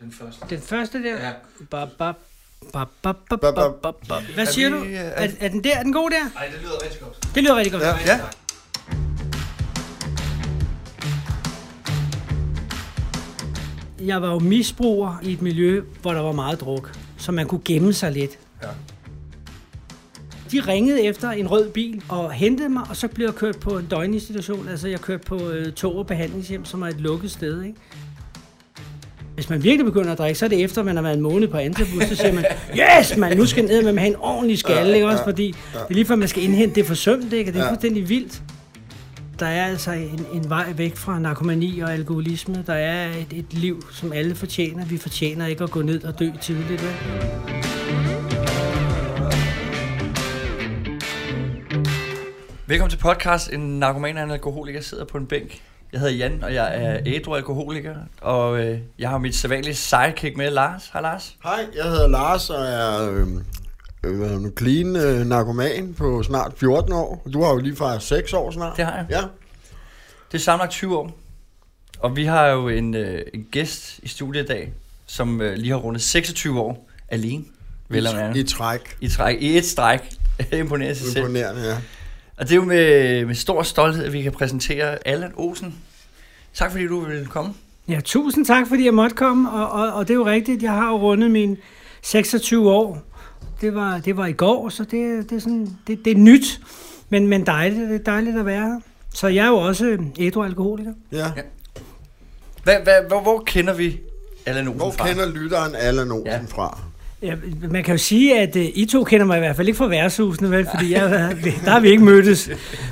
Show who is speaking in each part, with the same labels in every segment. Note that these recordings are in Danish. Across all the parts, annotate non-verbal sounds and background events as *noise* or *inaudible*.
Speaker 1: Den første.
Speaker 2: Den første der?
Speaker 1: Ja.
Speaker 2: Ba, ba, ba, ba, ba, ba, ba, ba. Hvad
Speaker 3: Er
Speaker 2: siger
Speaker 3: vi,
Speaker 2: du?
Speaker 3: øh, er-
Speaker 2: Er, er den der? Er den god der?
Speaker 1: Ej, det lyder rigtig godt.
Speaker 2: Det lyder rigtig godt.
Speaker 3: Ja, ja.
Speaker 2: Jeg var jo misbruger i et miljø, hvor der var meget druk, så man kunne gemme sig lidt.
Speaker 3: Ja.
Speaker 2: De ringede efter en rød bil og hentede mig, og så blev jeg kørt på en døgninstitution. Altså, jeg kørte på øh, tog og behandlingshjem, som er et lukket sted, ikke? Hvis man virkelig begynder at drikke, så er det efter, man har været en måned på antabus, så siger man, yes, man, nu skal ned med have en ordentlig skalle, ikke også? Fordi det er lige før, man skal indhente det forsømte, ikke? Og det er
Speaker 3: Ja.
Speaker 2: fuldstændig vildt. Der er altså en, en vej væk fra narkomani og alkoholisme. Der er et, et liv, som alle fortjener. Vi fortjener ikke at gå ned og dø tidligt. Vel?
Speaker 4: Velkommen til podcast. En narkoman og en alkoholiker sidder på en bænk. Jeg hedder Jan, og jeg er ædru alkoholiker. Og øh, jeg har mit sædvanlige sidekick med, Lars. Hej Lars.
Speaker 3: Hej, jeg hedder Lars og er øh, øh, clean øh, narkoman på snart 14 år. Du har jo lige fra 6 år snart.
Speaker 4: Det har jeg.
Speaker 3: Ja,
Speaker 4: Det er sammenlagt 20 år. Og vi har jo en, øh, en gæst i studiet i dag, som øh, lige har rundet 26 år alene. Vel
Speaker 3: i, i træk.
Speaker 4: I, træk, I et stræk. *laughs* Imponerer sig selv.
Speaker 3: Imponerende, ja.
Speaker 4: Og det er jo med, med stor stolthed, at vi kan præsentere Allan Olsen. Tak fordi du ville komme.
Speaker 2: Ja, tusind tak, fordi jeg måtte komme. Og, og, og det er jo rigtigt, jeg har jo rundet mine 26 år. Det var, det var i går, så det, det, er, sådan, det, det er nyt, men, men dejligt, det er dejligt at være her. Så jeg er jo også ædru alkoholiker.
Speaker 3: ja.
Speaker 4: Hvad, hvad, hvor, hvor kender vi Allan Olsen
Speaker 3: Hvor
Speaker 4: fra?
Speaker 3: kender lytteren Allan Olsen
Speaker 4: Ja.
Speaker 3: fra?
Speaker 2: Ja, man kan jo sige, at uh, I to kender mig i hvert fald ikke fra værtshusene, vel? Fordi jeg, der har vi ikke mødtes.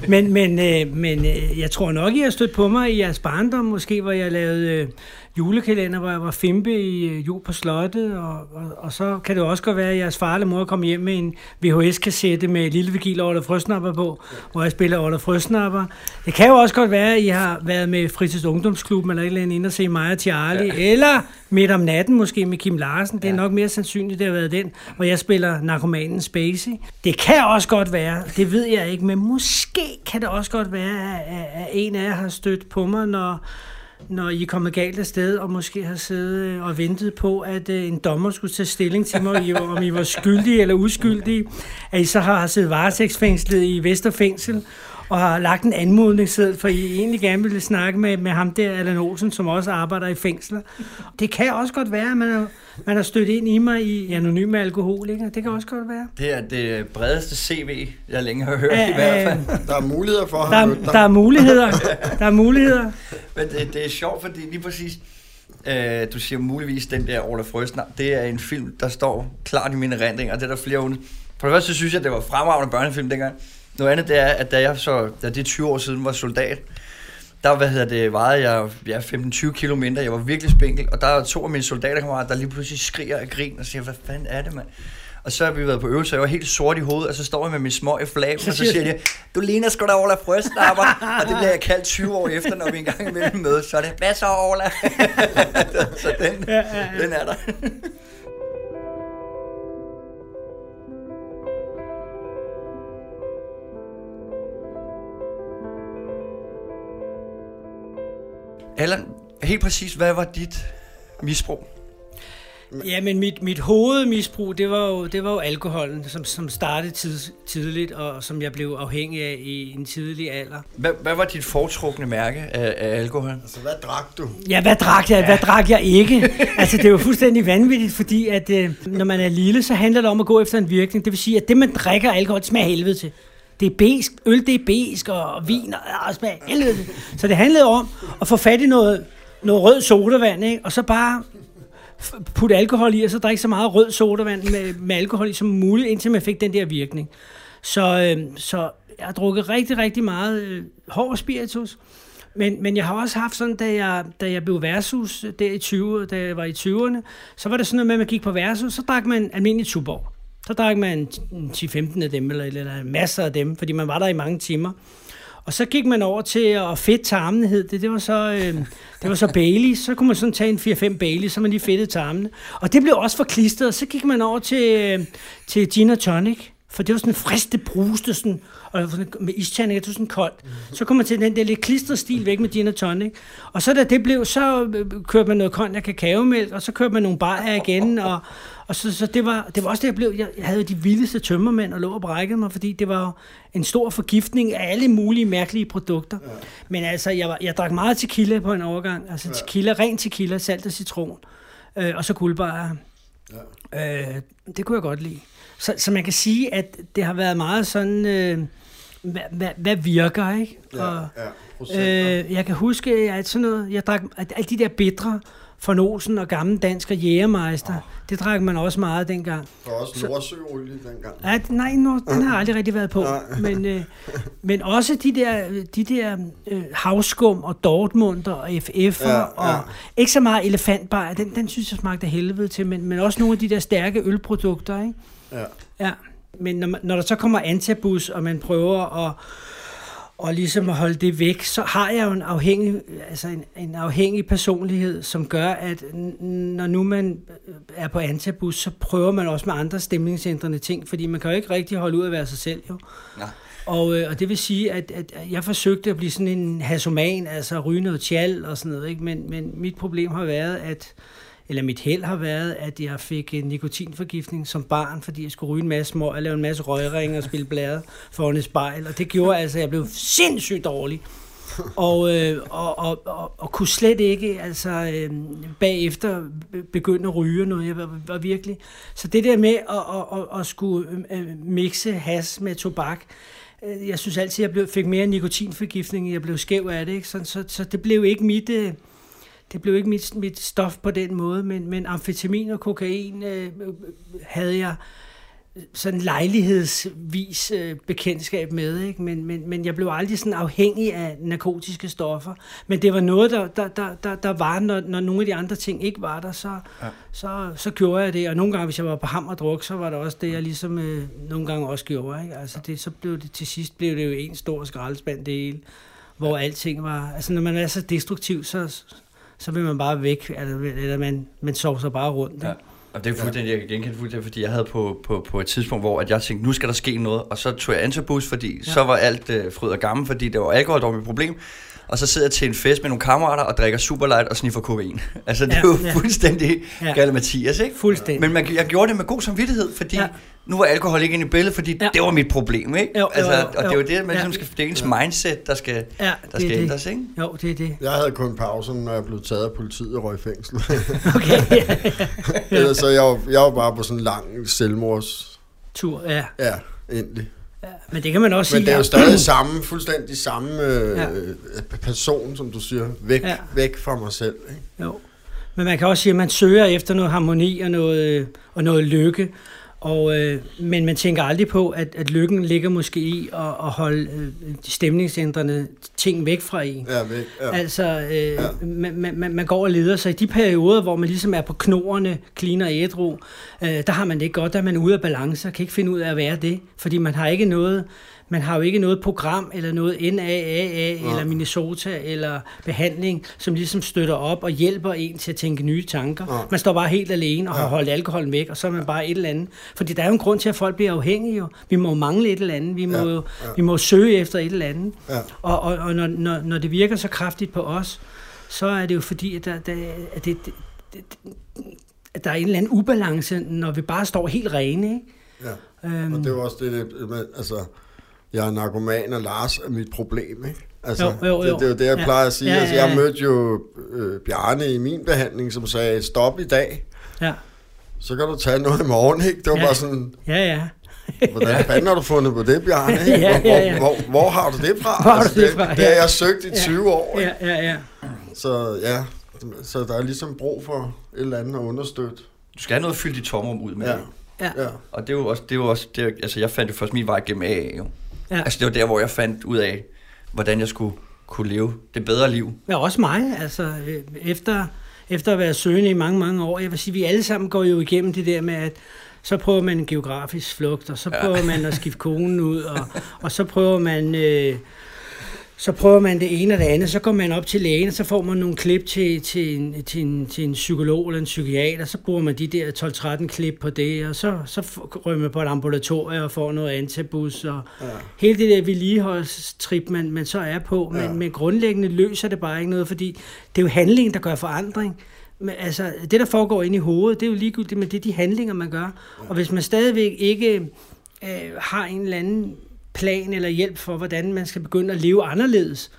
Speaker 2: Men, men, uh, men uh, jeg tror nok, I har stødt på mig i jeres barndom, måske, hvor jeg lavede julekalender, hvor jeg var fimpe i uh, jul på slottet. Og, og, og så kan det også godt være, at jeres far eller mor kom hjem med en VHS-kassette med Lille Vigil og Ola Frøsnapper på, hvor jeg spiller Ola Frøsnapper. Det kan jo også godt være, at I har været med Fritids Ungdomsklubben eller et eller andet ind og se mig og Charlie, ja. eller midt om natten måske med Kim Larsen. Det er
Speaker 4: Ja.
Speaker 2: nok mere sandsynligt, det har været den, hvor jeg spiller narkomanen Spacey. Det kan også godt være, det ved jeg ikke, men måske kan det også godt være, at, at en af jer har stødt på mig, når, når I er kommet galt af sted, og måske har siddet øh, og ventet på, at øh, en dommer skulle tage stilling til mig, om var- om I var skyldige eller uskyldige, at I så har siddet varetægtsfængslet i Vesterfængsel, og har lagt en anmodningsseddel, for I egentlig gerne ville snakke med, med ham der, Allan Olsen, som også arbejder i fængsler. Det kan også godt være, at man har, man har stødt ind i mig i anonyme alkoholiker. Det kan også godt være.
Speaker 4: Det er det bredeste CV, jeg længe har hørt
Speaker 2: Æ,
Speaker 4: i hvert fald.
Speaker 3: Der er muligheder for at
Speaker 2: Der,
Speaker 3: have
Speaker 2: er-
Speaker 3: mødt dig.
Speaker 2: der er muligheder. Der er muligheder. *laughs*
Speaker 4: Men det, det er sjovt, fordi lige præcis, øh, du siger muligvis den der Ola Frøsner, det er en film, der står klart i mine erindringer, og det er der flere under. For det første synes jeg, det var fremragende børnefilm dengang. Noget andet det er, at da jeg så, da det er 20 år siden var soldat, der hvad hedder det, vejede jeg ja, 15-20 kilo mindre. Jeg var virkelig spinkel, og der er to af mine soldaterkammerater, der lige pludselig skriger af grin og siger, hvad fanden er det, mand? Og så har vi været på øvelse, og jeg var helt sort i hovedet, og så står jeg med min små i flag, og så
Speaker 2: siger
Speaker 4: de, du ligner sgu da Ola Frøsnapper, *laughs* og det bliver jeg kaldt 20 år efter, når vi engang imellem mødes, så er det, hvad så Ola? *laughs* så den,
Speaker 2: Ja, ja, ja.
Speaker 4: den er der. Allan, helt præcis, hvad var dit misbrug?
Speaker 2: Ja, men mit, mit hovedmisbrug, det var jo, det var jo alkoholen, som, som startede tid, tidligt, og som jeg blev afhængig af i en tidlig alder.
Speaker 4: Hvad, hvad var dit foretrukne mærke af, af alkohol?
Speaker 3: Altså, hvad drak du?
Speaker 2: Ja, hvad drak jeg? Hvad drak jeg ikke? *laughs* Altså, det er jo fuldstændig vanvittigt, fordi at øh, når man er lille, så handler det om at gå efter en virkning. Det vil sige, at det, man drikker alkohol, det smager helvede til. Det er besk, øl det er besk, og vin og, og helvede. Så det handlede om at få fat i noget, noget rød sodavand, ikke? og så bare putte alkohol i, og så drikke så meget rød sodavand med, med alkohol i som muligt, indtil man fik den der virkning. Så, øh, så jeg har drukket rigtig, rigtig meget øh, hård spiritus. Men, men jeg har også haft sådan, da jeg, da jeg blev versus øh, der i 20, da jeg var i 20'erne, så var det sådan noget med, at man gik på versus, så drak man almindelig tuborg. Så drak man 10-15 af dem, eller, eller masser af dem, fordi man var der i mange timer. Og så gik man over til at fedt tarmene hed det. Det var så, øh, det var så Bailey. Så kunne man sådan tage en 4-5 Bailey, så man lige fedtede tarmene. Og det blev også for klistret. Så gik man over til, øh, til gin og tonic. For det var sådan en friste bruste, sådan, og med isterninger, det var sådan koldt. Så kom man til den der lidt klistret stil væk med gin og tonic. Og så da det blev, så øh, kørte man noget kold og kakaomælk, og så kørte man nogle bajer igen, og, og så, så det, var, det var også det, jeg blev. Jeg, havde de vildeste tømmermænd og lå og brækkede mig, fordi det var en stor forgiftning af alle mulige mærkelige produkter. Ja. Men altså, jeg, var, jeg drak meget tequila på en overgang. Altså tequila, ren tequila, salt og citron. Øh, og så guldbajer. Ja. Øh, det kunne jeg godt lide. Så, så man kan sige, at det har været meget sådan, øh, hvad, hvad, hvad virker, ikke?
Speaker 3: Ja,
Speaker 2: og,
Speaker 3: ja, procenter.
Speaker 2: øh, jeg kan huske, at sådan noget, jeg drak, at alle de der bitre von Olsen og Gammel Dansk og Jægermeister, oh. det drak man også meget dengang.
Speaker 3: Der var også Nordsøolie dengang.
Speaker 2: Ja, nej, no, den har aldrig rigtig været på.
Speaker 3: Nej.
Speaker 2: Men, øh, men også de der, de der øh, havskum og Dortmunder og FF'er,
Speaker 3: Ja, ja.
Speaker 2: og ikke så meget elefantbar, den, den synes jeg smagte helvede til, men, men også nogle af de der stærke ølprodukter, ikke?
Speaker 3: Ja.
Speaker 2: Ja, men når, man, når der så kommer antabus, og man prøver at, og ligesom at holde det væk, så har jeg jo en afhængig, altså en, en afhængig personlighed, som gør, at når nu man øh, er på antabus, så prøver man også med andre stemningsændrende ting, fordi man kan jo ikke rigtig holde ud at være sig selv, jo.
Speaker 4: Nej.
Speaker 2: Og, øh, og det vil sige, at, at jeg forsøgte at blive sådan en hasoman, altså ryge noget tjal og sådan noget, ikke? Men, men mit problem har været, at eller mit held har været, at jeg fik en nikotinforgiftning som barn, fordi jeg skulle ryge en masse små, og lave en masse røgringer og spille blade foran et spejl, og det gjorde altså, at jeg blev sindssygt dårlig. Og, øh, og, og, og, og kunne slet ikke altså, øh, bagefter begynde at ryge noget. Jeg var, var virkelig... Så det der med at, at, at, at skulle øh, mixe has med tobak, øh, jeg synes altid, at jeg blev, fik mere nikotinforgiftning, jeg blev skæv af det. Ikke? Så, så, så det blev ikke mit... Øh, det blev ikke mit, mit stof på den måde, men, men amfetamin og kokain øh, havde jeg sådan lejlighedsvis øh, bekendtskab med, ikke? Men, men, men jeg blev aldrig sådan afhængig af narkotiske stoffer. Men det var noget, der, der, der, der, der var, når, når nogle af de andre ting ikke var der, så, ja. så, så gjorde jeg det. Og nogle gange, hvis jeg var på ham og druk, så var det også det, jeg ligesom øh, nogle gange også gjorde. Ikke? Altså det, så blev det, til sidst blev det jo en stor skraldespand det hele, hvor alting var... Altså når man er så destruktiv, så, så vil man bare væk, eller, eller man, man sover sig bare rundt. Ikke?
Speaker 4: Ja. Og det er fuldstændig, jeg kan genkende fuldstændig, fordi jeg havde på, på, på et tidspunkt, hvor at jeg tænkte, nu skal der ske noget, og så tog jeg antabus, fordi ja. så var alt øh, fryd og gammel, fordi det var alkohol, der var mit problem. Og så sidder jeg til en fest med nogle kammerater og drikker superlight og sniffer kokain. *laughs* Altså, det
Speaker 2: Ja,
Speaker 4: er jo
Speaker 2: ja.
Speaker 4: fuldstændig
Speaker 2: Ja.
Speaker 4: Mathias, ikke?
Speaker 2: Fuldstændig.
Speaker 4: Men man, jeg gjorde det med god samvittighed, fordi
Speaker 2: Ja.
Speaker 4: Ja. nu var alkohol ikke inde i billedet, fordi
Speaker 2: Ja.
Speaker 4: ja. det var mit problem, ikke?
Speaker 2: Jo, jo,
Speaker 4: altså,
Speaker 2: jo,
Speaker 4: og det er jo
Speaker 2: jo.
Speaker 4: det, man
Speaker 2: Ja.
Speaker 4: ligesom skal, det er ens mindset, der skal,
Speaker 2: Ja,
Speaker 4: der
Speaker 2: er
Speaker 4: skal
Speaker 2: det.
Speaker 4: ændres, ikke?
Speaker 2: Jo, det er det.
Speaker 3: Jeg havde kun pausen, når jeg blev taget af politiet og røg i fængsel. *laughs*
Speaker 2: Okay, ja.
Speaker 3: Ellers så jeg, var- jeg var bare på sådan en lang selvmords...
Speaker 2: Tur, ja.
Speaker 3: Ja, endelig.
Speaker 2: ja. Men det kan man også
Speaker 3: Men
Speaker 2: sige.
Speaker 3: det er jo
Speaker 2: ja.
Speaker 3: stadig samme, fuldstændig samme øh,
Speaker 2: Ja.
Speaker 3: ja. person, som du siger. Væk,
Speaker 2: Ja.
Speaker 3: ja. væk fra mig selv. Ikke?
Speaker 2: Jo. Men man kan også sige, at man søger efter noget harmoni og noget, øh, og noget lykke. Og, øh, men man tænker aldrig på, at, at lykken ligger måske i at, at holde øh, de stemningsændrende ting væk fra en.
Speaker 3: Ja, væk. Ja.
Speaker 2: Altså, øh, ja. man, man, man- går og leder sig. I de perioder, hvor man ligesom er på knoerne, og ædru, øh, der har man det ikke godt, der er man ude af balance og kan ikke finde ud af at være det. Fordi man har ikke noget, man har jo ikke noget program, eller noget NAAA, eller Minnesota, eller behandling, som ligesom støtter op og hjælper en til at tænke nye tanker.
Speaker 3: Ja.
Speaker 2: Man står bare helt alene og har holdt alkoholen væk, og så er man bare et eller andet. Fordi der er jo en grund til, at folk bliver afhængige. Jo. Vi må jo mangle et eller andet. Vi må,
Speaker 3: Ja,
Speaker 2: jo, vi må søge efter et eller andet.
Speaker 3: Ja.
Speaker 2: Og, og, og når, når, når det virker så kraftigt på os, så er det jo fordi, at der, der, at det, det, det, at der er en eller anden ubalance, når vi bare står helt rene. Ikke?
Speaker 3: Ja.
Speaker 2: Øhm,
Speaker 3: Og det er jo også det, det altså, jeg er narkoman, og Lars er mit problem, ikke? Altså,
Speaker 2: Jo, jo, jo.
Speaker 3: Det, det er jo det, jeg
Speaker 2: Ja.
Speaker 3: plejer at sige.
Speaker 2: Ja,
Speaker 3: Altså,
Speaker 2: ja,
Speaker 3: jeg
Speaker 2: ja.
Speaker 3: mødte jo øh, Bjarne i min behandling, som sagde, stop i dag,
Speaker 2: ja,
Speaker 3: så kan du tage noget i morgen, ikke? Det var
Speaker 2: Ja.
Speaker 3: ja. bare sådan,
Speaker 2: ja, ja.
Speaker 3: hvordan *laughs* fanden har du fundet på det, Bjarne? Ikke?
Speaker 2: Ja,
Speaker 3: Hvor,
Speaker 2: ja, ja.
Speaker 3: Hvor, hvor, hvor har du det fra? Altså,
Speaker 2: Hvor har du det fra?
Speaker 3: Det,
Speaker 2: Ja.
Speaker 3: det har jeg søgt i 20 år, ikke?
Speaker 2: Ja, ja, ja.
Speaker 3: Så ja, så der er ligesom brug for et eller andet at understøtte.
Speaker 4: Du skal have noget fyldt i tomrum ud med
Speaker 3: Ja,
Speaker 4: det.
Speaker 2: ja.
Speaker 3: ja.
Speaker 4: Og det er jo også, det er jo også det, er- altså jeg fandt jo først min vej gennem AA jo.
Speaker 2: Ja.
Speaker 4: Altså det var der, hvor jeg fandt ud af, hvordan jeg skulle kunne leve det bedre liv.
Speaker 2: Ja, også mig. Altså, øh, efter, efter at være søgende i mange, mange år, jeg vil sige, vi alle sammen går jo igennem det der med, at så prøver man en geografisk flugt, og så prøver man at skifte konen ud, og, og så prøver man... Øh, så prøver man det ene og det andet, så går man op til lægen, og så får man nogle klip til, til, en, til, en, til en psykolog eller en psykiater, så bruger man de der 12-13 klip på det, og så, så rører man på et ambulatorium og får noget antabus, og ja. hele det der vedligeholdstrip, man, man så er på, ja. men, men grundlæggende løser det bare ikke noget, fordi det er jo handlingen, der gør forandring. Men, altså, det, der foregår inde i hovedet, det er jo ligegyldigt, men det er de handlinger, man gør. Ja. Og hvis man stadigvæk ikke øh, har en eller anden plan eller hjælp for, hvordan man skal begynde at leve anderledes,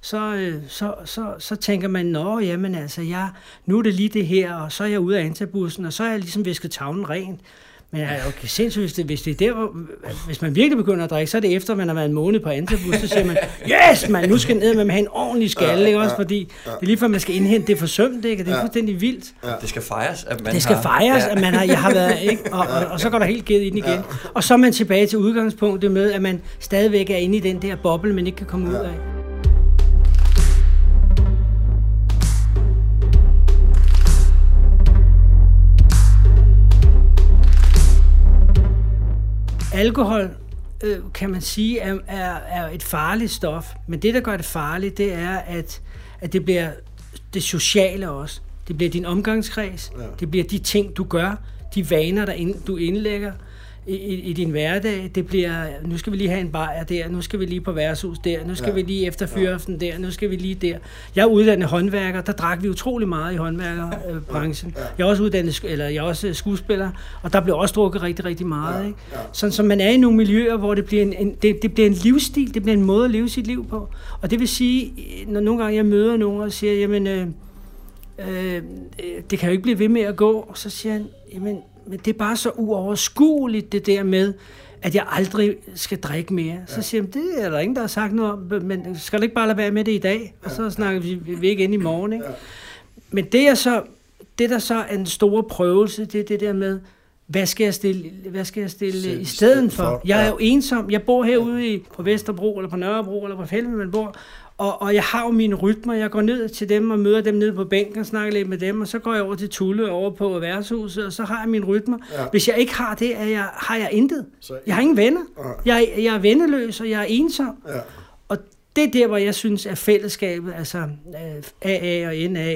Speaker 2: så, øh, så, så, så tænker man, nå, jamen altså, jeg, nu er det lige det her, og så er jeg ude af antabussen, og så er jeg ligesom visket tavlen rent. Men okay, sindssygt, hvis det, hvis det er der, hvor, hvis man virkelig begynder at drikke, så er det efter, man har været en måned på antabus, så siger man, *laughs* yes, man, nu skal ned med at have en ordentlig skalle, ikke også? Fordi det er lige for, at man skal indhente det forsømt, ikke? Og det er fuldstændig vildt.
Speaker 4: Det skal fejres, at man
Speaker 2: Det skal
Speaker 4: har,
Speaker 2: fejres, at man har, jeg har været, ikke? *laughs* Og, og, og så går der helt givet ind igen. Og så er man tilbage til udgangspunktet med, at man stadigvæk er inde i den der boble, man ikke kan komme ud af. Alkohol øh, kan man sige er, er, er et farligt stof, men det der gør det farligt, det er at, at det bliver det sociale også. Det bliver din omgangskreds, ja. det bliver de ting du gør, de vaner der ind, du indlægger i, i, i din hverdag. Det bliver, nu skal vi lige have en bajer der, nu skal vi lige på værtshus der, nu skal ja. vi lige efter fyraften der, nu skal vi lige der. Jeg er uddannet håndværker, der drak vi utrolig meget i håndværkerbranchen. Ja. Jeg er også uddannet, eller jeg er også skuespiller, og der blev også drukket rigtig, rigtig meget. Ja. Ikke? Ja. Sådan som man er i nogle miljøer, hvor det bliver en, en, det, det bliver en livsstil, det bliver en måde at leve sit liv på. Og det vil sige, når nogle gange jeg møder nogen og siger, jamen, øh, øh, det kan jo ikke blive ved med at gå, så siger han, jamen, men det er bare så uoverskueligt, det der med, at jeg aldrig skal drikke mere. Så ja. siger jeg, det er der ingen, der har sagt noget om, men skal du ikke bare lade være med det i dag? Og så snakker vi, vi ikke ind i morgen. Ikke? Ja. Men det er så, det der så er en stor prøvelse, det er det der med, hvad skal jeg stille, hvad skal jeg stille Selv, i stedet for? Jeg er jo ensom. Jeg bor herude i, på Vesterbro, eller på Nørrebro, eller på Fælden, man bor, og, og jeg har jo mine rytmer. Jeg går ned til dem og møder dem nede på bænken og snakker lidt med dem, og så går jeg over til Tulle over på værtshuset, og så har jeg mine rytmer. Ja. Hvis jeg ikke har det, er jeg, har jeg intet. Jeg har ingen venner. Ja. Jeg, jeg er venneløs, og jeg er ensom. Ja. Og det er der, hvor jeg synes, at fællesskabet, altså AA og NA,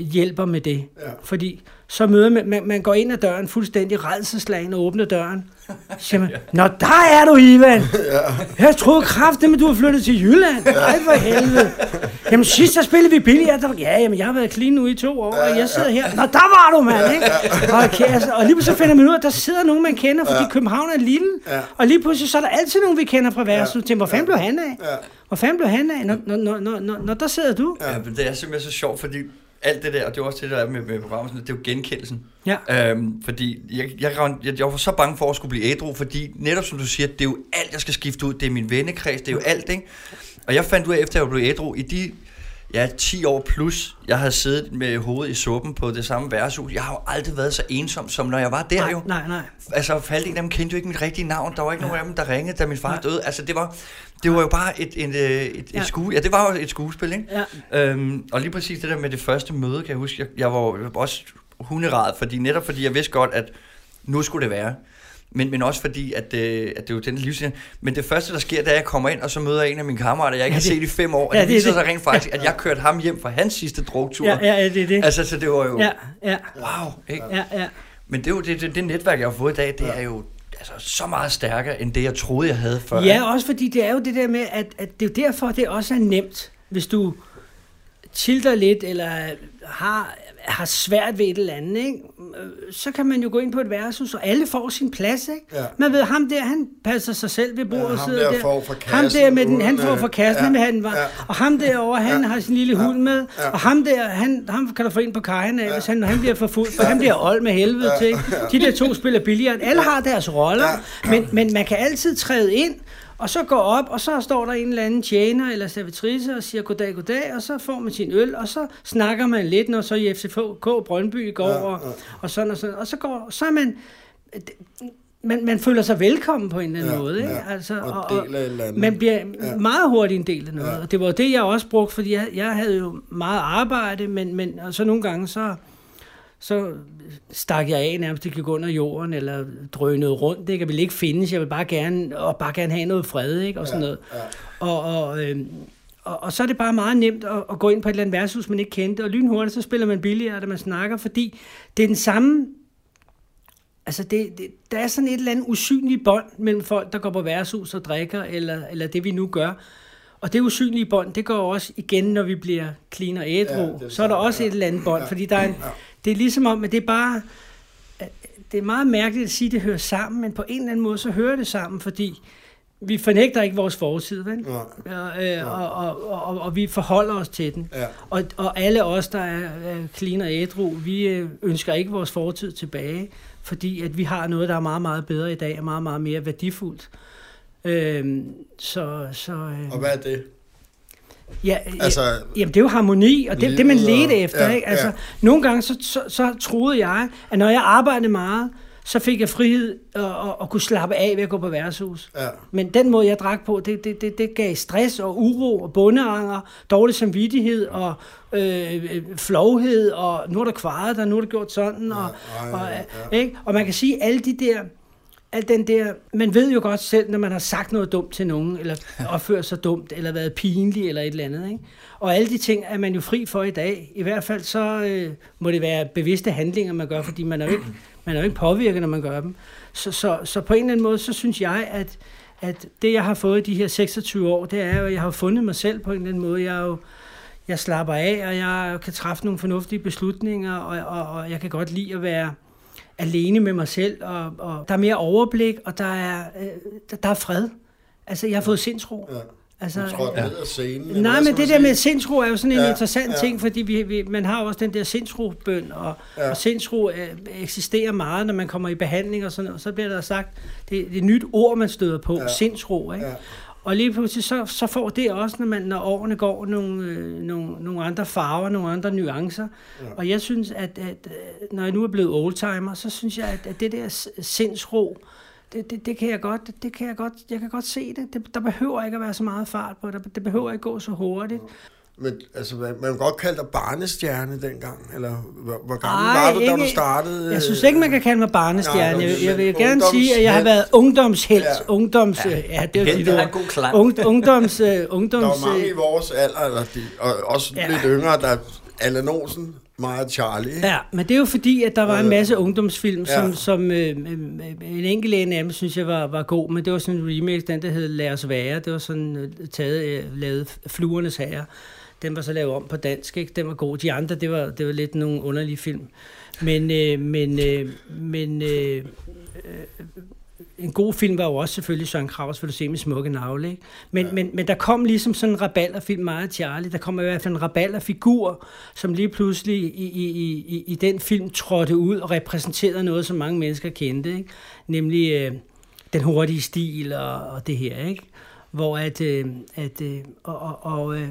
Speaker 2: hjælper med det. Ja. Fordi så møder man, man, man går ind ad døren fuldstændig redselslagen og åbner døren. Så siger man, *laughs* Nå, der er du, Ivan. *laughs* Ja. Jeg troede kraftigt, at du har flyttet til Jylland. Ej, for helvede. Jamen, sidst der spillede vi billigere. Der, ja, jamen, jeg har været clean nu i to år, og jeg sidder her. Nå, der var du, mand, ikke? Og, okay, altså, og lige pludselig finder man ud af, at der sidder nogen, man kender, fordi København er lille. Og lige pludselig så er der altid nogen, vi kender fra værelsen. Ja. Hvor fanden blev han af? Hvor fanden blev han af? Når, når, når, når, når, der sidder du.
Speaker 4: Ja, men det er simpelthen så sjovt, fordi alt det der, og det er også det, der er med, med programmet, det er jo genkendelsen.
Speaker 2: Ja.
Speaker 4: Øhm, fordi jeg, jeg, jeg, jeg var så bange for at skulle blive ædru, fordi netop som du siger, det er jo alt, jeg skal skifte ud. Det er min vennekreds, det er jo alt, ikke? Og jeg fandt ud af, efter jeg blev ædru, i de ja, 10 år plus, jeg havde siddet med hovedet i suppen på det samme værtshus. Jeg har jo aldrig været så ensom, som når jeg var der
Speaker 2: nej,
Speaker 4: jo.
Speaker 2: Nej, nej.
Speaker 4: Altså, halvdelen af dem kendte jo ikke mit rigtige navn. Der var ikke ja. nogen af dem, der ringede, da min far nej. døde. Altså, det var, det var jo bare et, et, et, et, ja. skue, ja, det var jo et skuespil, ikke? Ja. Øhm, og lige præcis det der med det første møde, kan jeg huske, jeg, jeg var også hunderad, fordi netop fordi jeg vidste godt, at nu skulle det være. Men, men også fordi, at, øh, at det er jo den livsstil. Men det første, der sker, det er, at jeg kommer ind, og så møder jeg en af mine kammerater, jeg ikke ja, det, har set i fem år. Og ja, det, det viser sig rent faktisk, at jeg kørte ham hjem fra hans sidste drogtur.
Speaker 2: Ja, ja, det er det.
Speaker 4: Altså, så det var jo...
Speaker 2: Ja, ja.
Speaker 4: Wow, ikke?
Speaker 2: Ja, ja.
Speaker 4: Men det, er jo, det, det, det netværk, jeg har fået i dag, det er jo altså, så meget stærkere, end det, jeg troede, jeg havde før.
Speaker 2: Ja, også fordi det er jo det der med, at, at det er derfor, det også er nemt, hvis du tilter lidt, eller har, har svært ved et eller andet, ikke? så kan man jo gå ind på et værtshus, og alle får sin plads. Ikke? Ja. Man ved, ham der, han passer sig selv ved bordet. Ja,
Speaker 3: ham der, der. Får
Speaker 2: for kassen, ham der med den, han får for kassen, ja. han var. Ja. og ham derovre, han ja. har sin lille hund med, ja. og ham der, han, ham kan du få ind på kajen af, ja. hvis han, han bliver for fuld, for ja. han bliver old med helvede ja. til. De der to spiller billigere. Alle har deres roller, ja. men, men man kan altid træde ind, og så går op, og så står der en eller anden tjener eller servitrice og siger goddag, goddag, og så får man sin øl, og så snakker man lidt, når så i FCK Brøndby går, ja, ja. Og, og sådan og sådan. Og så, går, så er man, man, man føler sig velkommen på en eller anden ja, måde. Ikke?
Speaker 3: Ja. Altså, og, og, og
Speaker 2: man bliver ja. meget hurtigt en del af noget. Ja. Og det var det, jeg også brugte, fordi jeg, jeg havde jo meget arbejde, men, men og så nogle gange, så, så stak jeg af nærmest, det gik under jorden, eller drønede rundt, ikke? Jeg ville ikke findes, jeg vil bare gerne, og bare gerne have noget fred, ikke? Og sådan
Speaker 3: Ja,
Speaker 2: noget.
Speaker 3: ja.
Speaker 2: Og, og, øh, og, og så er det bare meget nemt at, at gå ind på et eller andet værtshus, man ikke kendte, og lynhurtigt, så spiller man billigere, da man snakker, fordi det er den samme Altså, det, det, der er sådan et eller andet usynligt bånd mellem folk, der går på værtshus og drikker, eller, eller det vi nu gør. Og det usynlige bånd, det går også igen, når vi bliver clean og ædru.
Speaker 3: Ja,
Speaker 2: Ja, så er der også
Speaker 3: ja.
Speaker 2: et eller andet bånd,
Speaker 3: Ja,
Speaker 2: fordi der er en,
Speaker 3: ja.
Speaker 2: Det er ligesom om, at det er bare... Det er meget mærkeligt at sige, at det hører sammen, men på en eller anden måde, så hører det sammen, fordi vi fornægter ikke vores fortid, vel?
Speaker 3: Ja.
Speaker 2: Og, øh, og, og, og, og vi forholder os til den.
Speaker 3: Ja.
Speaker 2: Og, og alle os, der er, clean og ædru, vi øh, ønsker ikke vores fortid tilbage, fordi at vi har noget, der er meget, meget bedre i dag, og meget, meget mere værdifuldt. Øhm, så, så øh,
Speaker 3: Og hvad er det?
Speaker 2: Ja,
Speaker 3: Altså,
Speaker 2: jamen, det er jo harmoni, og det, det man ledte efter.
Speaker 3: ja,
Speaker 2: ikke? Altså,
Speaker 3: ja.
Speaker 2: Nogle gange så, så, så troede jeg, at når jeg arbejdede meget, så fik jeg frihed og, og, og kunne slappe af ved at gå på værtshus.
Speaker 3: ja.
Speaker 2: Men den måde, jeg drak på, det, det, det, det gav stress og uro og bundeanger, dårlig samvittighed og øh, flovhed, og nu er der kvaret der, nu er der gjort sådan. Og,
Speaker 3: Ja,
Speaker 2: og,
Speaker 3: ja,
Speaker 2: og, ikke? og man kan sige, alle de der, al den der, man ved jo godt selv, når man har sagt noget dumt til nogen, eller opført sig dumt, eller været pinlig, eller et eller andet. Ikke? Og alle de ting er man jo fri for i dag. I hvert fald så øh, må det være bevidste handlinger, man gør, fordi man er jo ikke, man er jo ikke påvirket, når man gør dem. Så, så, så på en eller anden måde, så synes jeg, at, at det, jeg har fået de her 26 år, det er jo, at jeg har fundet mig selv på en eller anden måde. Jeg er jo, jeg slapper af, og jeg kan træffe nogle fornuftige beslutninger, og, og, og jeg kan godt lide at være alene med mig selv, og, og der er mere overblik, og der er, øh, der, der er fred. Altså, jeg har fået sindsro.
Speaker 3: Ja.
Speaker 2: Altså,
Speaker 3: Du trådte ned af scenen.
Speaker 2: Nej, men det der med sindsro er jo sådan en
Speaker 3: Ja,
Speaker 2: ja, interessant
Speaker 3: ja.
Speaker 2: ja. ting, fordi vi, vi, man har også den der sindsrobøn, og,
Speaker 3: Ja.
Speaker 2: ja. og sindsro øh, eksisterer meget, når man kommer i behandling og sådan noget. Så bliver der sagt, det, det er et nyt ord, man støder på,
Speaker 3: Ja.
Speaker 2: ja. sindsro. Ikke?
Speaker 3: Ja.
Speaker 2: Ja. Og lige pludselig så, så får det også, når, man, når årene går, nogle, øh, nogle, nogle andre farver, nogle andre nuancer.
Speaker 3: Ja.
Speaker 2: Ja. Og jeg synes, at, at øh, når jeg nu er blevet oldtimer, så synes jeg, at, at det der sindsro, det, det, det, kan jeg godt, det kan jeg godt, jeg kan godt se det. det. Der behøver ikke at være så meget fart på det. Det behøver ikke gå så hurtigt.
Speaker 3: Men altså, man man kan godt kalde dig barnestjerne dengang, eller hvor, hvor gammel
Speaker 2: Ej,
Speaker 3: var du, da
Speaker 2: ikke-
Speaker 3: du startede?
Speaker 2: Jeg synes ikke, man kan kalde mig barnestjerne.
Speaker 3: Nej,
Speaker 2: Jeg, jeg vil gerne sige, at jeg har været ungdomshelt.
Speaker 3: Ja.
Speaker 2: Ja. Ungdoms, ja, ja det er jo
Speaker 4: en god klang.
Speaker 2: Ung, ungdoms, *laughs* øh, ungdoms,
Speaker 3: Der var mange i vores alder, eller de, og også ja. Lidt yngre, der Allan Olsen, meget Charlie. ikke?
Speaker 2: Ja, men det er jo fordi, at der var en
Speaker 3: Øh,
Speaker 2: masse ungdomsfilm, som,
Speaker 3: ja.
Speaker 2: som øh, øh, en enkelt en af dem, synes jeg var, var god, men det var sådan en remake, den der hed Lad os være. Det var sådan taget, øh, lavet Fluernes Herre. Den var så lavet om på dansk, ikke? Den var god. De andre, det var, det var lidt nogle underlige film. Men, øh, men, øh, men øh, øh, en god film var jo også selvfølgelig Søren Kraus, vil du se med smukke navle, ikke? Men, ja. men, men der kom ligesom sådan en rabalderfilm meget Charlie. Der kom i hvert fald en rabalderfigur, som lige pludselig i, i, i, i- i den film trådte ud og repræsenterede noget, som mange mennesker kendte, ikke? Nemlig øh, den hurtige stil og, og det her, ikke? Hvor at, øh, at øh, og, og, og øh,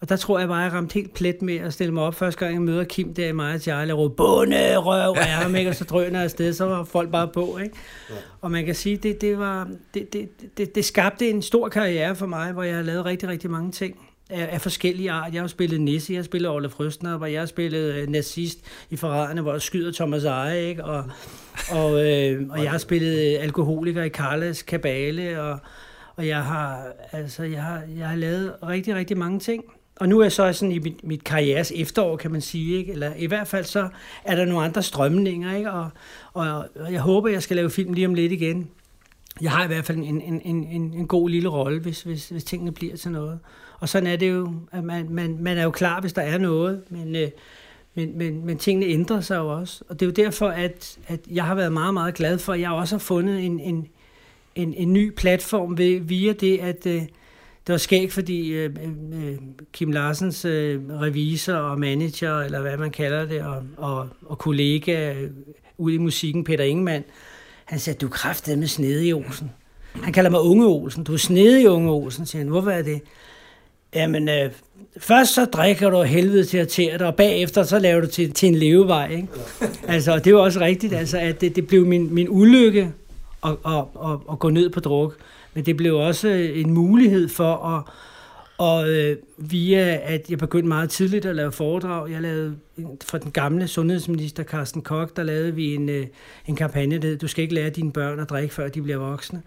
Speaker 2: og der tror jeg bare, jeg ramte helt plet med at stille mig op første gang, jeg møder Kim der i mig og Charlie, og råbe, bunde, røv af ham, ikke? Og så drøner jeg afsted, så var folk bare på, ikke? Ja. Og man kan sige, det, det, var, det, det, det, det skabte en stor karriere for mig, hvor jeg har lavet rigtig, rigtig mange ting af, af forskellige art. Jeg har spillet Nisse, jeg har spillet Ole Frøstner, hvor jeg har spillet øh, nazist i Forræderne, hvor jeg skyder Thomas Eje, ikke? Og, og, øh, og jeg har spillet øh, alkoholiker i Carles Kabale, og, og jeg har, altså, jeg har, jeg har lavet rigtig, rigtig mange ting. Og nu er jeg så sådan i mit, mit karrieres efterår, kan man sige, ikke? eller i hvert fald så er der nogle andre strømninger, ikke? Og, og, og jeg håber, jeg skal lave film lige om lidt igen. Jeg har i hvert fald en, en, en, en, en god lille rolle, hvis, hvis, hvis tingene bliver til noget. Og sådan er det jo, at man, man, man er jo klar, hvis der er noget, men, øh, men, men, men tingene ændrer sig jo også. Og det er jo derfor, at, at jeg har været meget, meget glad for, at jeg også har fundet en, en, en, en ny platform ved, via det, at øh, det var skægt, fordi øh, øh, Kim Larsens øh, revisor og manager, eller hvad man kalder det, og, og, og kollega øh, ude i musikken, Peter Ingemann, han sagde, du er med snedig Olsen. Han kalder mig Unge Olsen. Du er snedig Unge Olsen, siger han. Hvorfor er det? Jamen, øh, først så drikker du helvede til at tære dig, og bagefter så laver du til, til en levevej. Ikke? Altså, og det er jo også rigtigt, altså, at det, det blev min, min ulykke at, at, at, at gå ned på druk. Men det blev også en mulighed for at, Og øh, via, at jeg begyndte meget tidligt at lave foredrag, jeg lavede for den gamle sundhedsminister Carsten Koch, der lavede vi en, øh, en kampagne, der hed, du skal ikke lære dine børn at drikke, før de bliver voksne.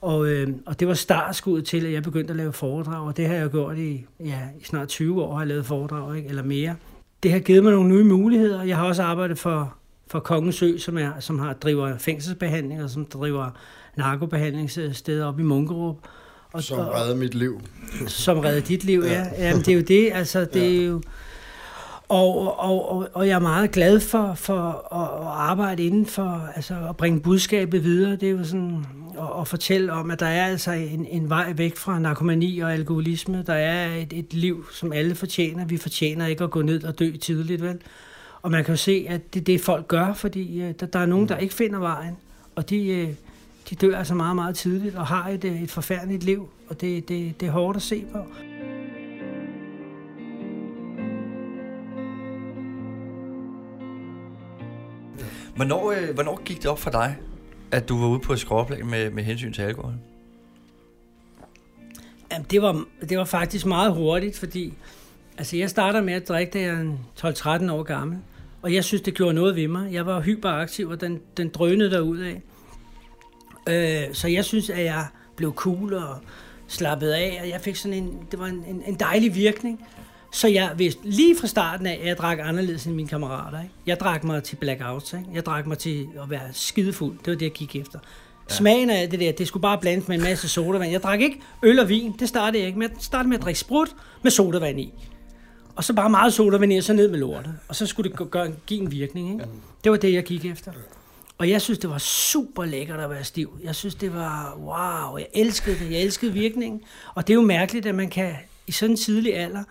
Speaker 2: Og, øh, og det var startskuddet til, at jeg begyndte at lave foredrag, og det har jeg gjort i, ja, i snart 20 år, har jeg lavet foredrag, ikke? eller mere. Det har givet mig nogle nye muligheder. Jeg har også arbejdet for, for Kongens Ø, som, er, som har driver fængselsbehandling, og som driver narkobehandlingssteder op i Munkerup.
Speaker 3: Og, som redder mit liv.
Speaker 2: Som redder dit liv, ja. ja. Jamen, det er jo det, altså det ja. er jo... Og, og, og, og jeg er meget glad for, for at, at arbejde inden for, altså at bringe budskabet videre. Det er jo sådan at, at fortælle om, at der er altså en, en vej væk fra narkomani og alkoholisme. Der er et, et liv, som alle fortjener. Vi fortjener ikke at gå ned og dø tidligt, vel? Og man kan jo se, at det er det, folk gør, fordi uh, der, der er nogen, der ikke finder vejen. Og de, uh, de dør altså meget, meget tidligt og har et, et forfærdeligt liv. Og det, det, det er hårdt at se på.
Speaker 4: Hvornår, øh, hvornår gik det op for dig, at du var ude på et skråplan med, med hensyn til alkohol?
Speaker 2: Jamen, det var, det var faktisk meget hurtigt, fordi altså, jeg starter med at drikke, da jeg er 12-13 år gammel. Og jeg synes, det gjorde noget ved mig. Jeg var hyperaktiv, og den, den drønede derud af. Øh, så jeg synes, at jeg blev cool og slappet af, og jeg fik sådan en, det var en, en, en dejlig virkning. Så jeg vidste lige fra starten af, at jeg drak anderledes end mine kammerater. Ikke? Jeg drak mig til blackouts. Ikke? Jeg drak mig til at være skidefuld. Det var det, jeg gik efter. Ja. Smagen af det der, det skulle bare blandes med en masse sodavand. Jeg drak ikke øl og vin, det startede jeg ikke med. Jeg startede med at drikke sprut med sodavand i. Og så bare meget sodavand i, og så ned med lortet. Og så skulle det gøre, give en virkning. Ikke? Det var det, jeg gik efter. Og jeg synes, det var super lækkert at være stiv. Jeg synes, det var wow. Jeg elskede det. Jeg elskede virkningen. Og det er jo mærkeligt, at man kan i sådan en tidlig alder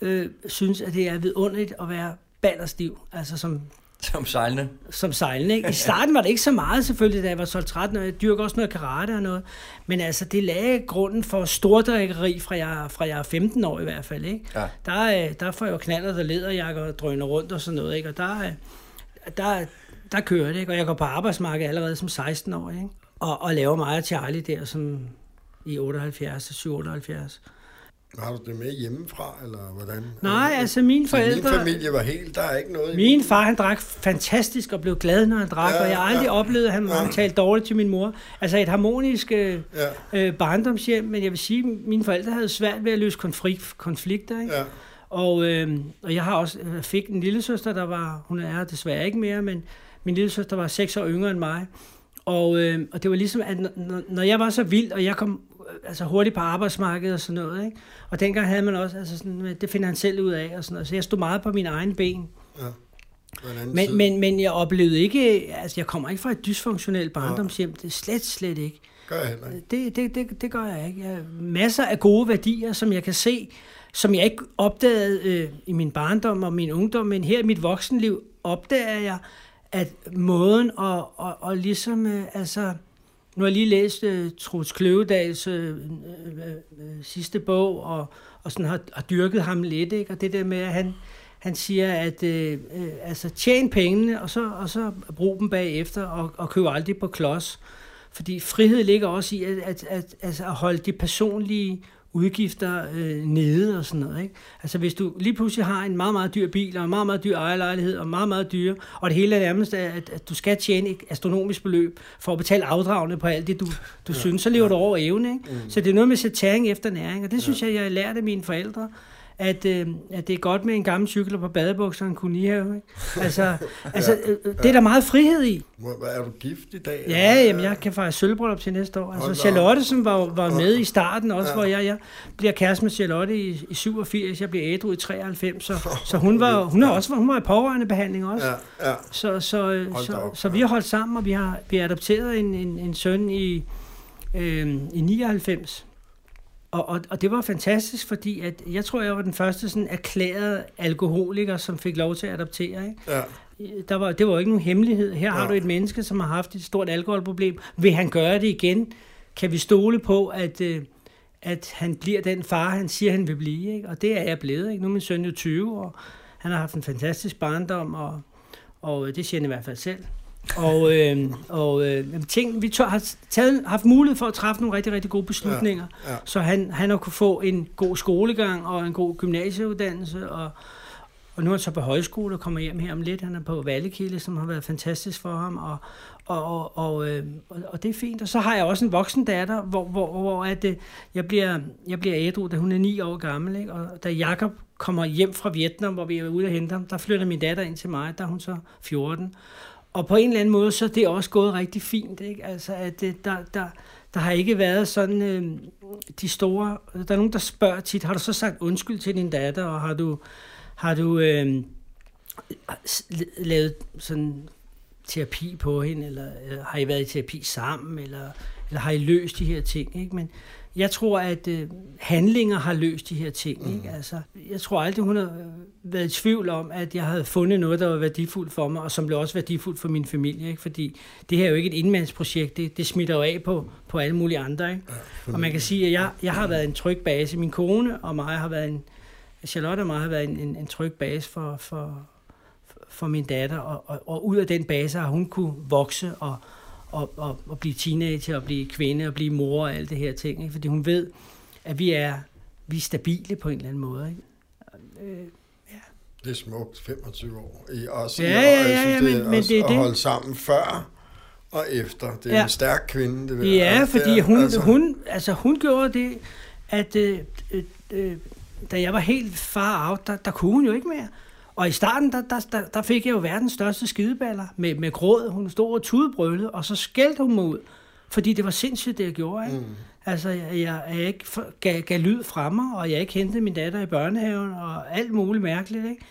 Speaker 2: øh, synes, at det er vidunderligt at være ballerstiv. Altså som
Speaker 4: som sejlende?
Speaker 2: Som sejlende, ikke? I starten var det ikke så meget selvfølgelig, da jeg var 12-13 år. Jeg dyrker også noget karate og noget. Men altså, det lagde grunden for stordrikkeri fra jeg, fra jeg er 15 år i hvert fald, ikke? Ja. Der, øh, der får jeg jo knaller, der lederjakker og drøner rundt og sådan noget, ikke? Og der, øh, der, der kører det, ikke? Og jeg går på arbejdsmarkedet allerede som 16 år, ikke? Og, og laver meget Charlie der som i 78, 78.
Speaker 3: Har du det med hjemmefra, eller hvordan?
Speaker 2: Nej, altså mine forældre...
Speaker 3: min familie var helt, der er ikke noget...
Speaker 2: Min far, han drak fantastisk og blev glad, når han drak, ja, og jeg aldrig ja, oplevet, at han, ja. talte dårligt til min mor. Altså et harmonisk øh, ja. øh, barndomshjem, men jeg vil sige, at mine forældre havde svært ved at løse konflikt, konflikter, ikke? Ja. Og, øh, og jeg har også jeg fik en lille søster, der var, hun er desværre ikke mere, men min lille søster var seks år yngre end mig. Og, øh, og det var ligesom, at når, når jeg var så vild, og jeg kom altså hurtigt på arbejdsmarkedet og sådan noget, ikke? Og dengang havde man også, altså sådan, det finder han selv ud af, og sådan noget. Så jeg stod meget på mine egne ben. Ja. Men, men, men jeg oplevede ikke, altså jeg kommer ikke fra et dysfunktionelt barndomshjem, det er slet, slet ikke.
Speaker 3: Gør jeg
Speaker 2: ikke. Det, det, det, det gør jeg ikke. Jeg har masser af gode værdier, som jeg kan se, som jeg ikke opdagede øh, i min barndom og min ungdom, men her i mit voksenliv opdager jeg, at måden at, at, at ligesom, øh, altså, nu har jeg lige læst uh, Troels Kløvedals uh, uh, uh, sidste bog, og, og sådan har, har dyrket ham lidt, ikke? og det der med, at han, han siger, at uh, uh, altså, tjen pengene, og så, og så brug dem bagefter, og, og køb aldrig på klods. Fordi frihed ligger også i at, at, at, at, at holde de personlige udgifter øh, nede og sådan noget. Ikke? Altså hvis du lige pludselig har en meget, meget dyr bil og en meget, meget dyr ejerlejlighed og meget, meget dyr, og det hele er nærmest, at, at du skal tjene et astronomisk beløb for at betale afdragene på alt det, du, du ja. synes, så lever ja. du over evne. Ikke? Mm. Så det er noget med sætæring efter næring, og det synes ja. jeg, jeg lærte af mine forældre at, øh, at det er godt med en gammel cykel på badebukser og en kunihave. Ikke? Altså, *laughs* altså ja, øh, det er der meget frihed i.
Speaker 3: Hvad er du gift i dag?
Speaker 2: Ja, jamen, jeg kan faktisk sølvbrøllup til næste år. Altså, Charlotte, som var, var med i starten også, ja. hvor jeg, jeg bliver kæreste med Charlotte i, i 87, jeg bliver ædru i 93, så, så hun, var, hun, er også, hun var i pårørende behandling også. Ja, ja. Så, så, øh, så, så, så vi har holdt sammen, og vi har, vi har adopteret en, en, en søn i, øh, i 99. Og, og, og det var fantastisk, fordi at jeg tror, jeg var den første sådan erklærede alkoholiker, som fik lov til at adoptere. Ikke? Ja. Der var, det var jo ikke nogen hemmelighed. Her ja. har du et menneske, som har haft et stort alkoholproblem. Vil han gøre det igen? Kan vi stole på, at, øh, at han bliver den far, han siger, han vil blive? Ikke? Og det er jeg blevet. Ikke? Nu er min søn jo 20, og han har haft en fantastisk barndom, og, og det siger han i hvert fald selv. Og, øh, og øh, ting, vi tør, har taget, haft mulighed for at træffe nogle rigtig, rigtig gode beslutninger,
Speaker 3: Ja, ja.
Speaker 2: så han, han har kunne få en god skolegang og en god gymnasieuddannelse, og, og nu er han så på højskole og kommer hjem her om lidt. Han er på Vallekilde, som har været fantastisk for ham, og, og, og, og, øh, og, og det er fint. Og så har jeg også en voksen datter, hvor, hvor, hvor at, øh, jeg, bliver, jeg bliver ædru, da hun er ni år gammel. Ikke? Og da Jakob kommer hjem fra Vietnam, hvor vi er ude at hente ham, der flytter min datter ind til mig, der er hun så 14. Og på en eller anden måde, så er det også gået rigtig fint. Ikke? Altså, at der, der, der har ikke været sådan øh, de store... Der er nogen, der spørger tit, har du så sagt undskyld til din datter, og har du, har du øh, lavet sådan terapi på hende, eller, eller har I været i terapi sammen, eller, eller har I løst de her ting? Ikke? Men jeg tror, at øh, handlinger har løst de her ting. Ikke? Altså, jeg tror aldrig, hun har øh, været i tvivl om, at jeg havde fundet noget, der var værdifuldt for mig, og som blev også værdifuldt for min familie. Ikke? Fordi det her er jo ikke et indmandsprojekt, det, det smitter jo af på, på alle mulige andre. Ikke? Og man kan sige, at jeg, jeg har været en tryg base. Min kone og mig har været en, Charlotte og mig har været en, en, en tryg base for, for, for min datter, og, og, og ud af den base har hun kunne vokse og, og, og, og blive teenager, og blive kvinde, og blive mor og alt det her ting. Ikke? Fordi hun ved, at vi er, vi er stabile på en eller anden måde. Ikke? Øh,
Speaker 3: Det er smukt, 25 år. I, også
Speaker 2: Ja, ja, ja, ja,
Speaker 3: det er
Speaker 2: men- men
Speaker 3: også
Speaker 2: det er
Speaker 3: at
Speaker 2: det.
Speaker 3: holde sammen før og efter. Det er
Speaker 2: Ja.
Speaker 3: en stærk kvinde, det vil
Speaker 2: Ja,
Speaker 3: jeg-
Speaker 2: fordi
Speaker 3: det er-
Speaker 2: hun, altså. hun, altså, hun gjorde det, at øh, øh, øh, da jeg var helt far out, der, der kunne hun jo ikke mere. Og i starten, der, der, der, der fik jeg jo verdens største skideballer med, med gråd. Hun stod og tudebrølede, og så skældte hun mig ud. Fordi det var sindssygt, det jeg gjorde. Ikke? Mm. Altså, jeg, jeg, jeg ikke gav, gav lyd fra mig, og jeg ikke hentede min datter i børnehaven, og alt muligt mærkeligt. Ikke?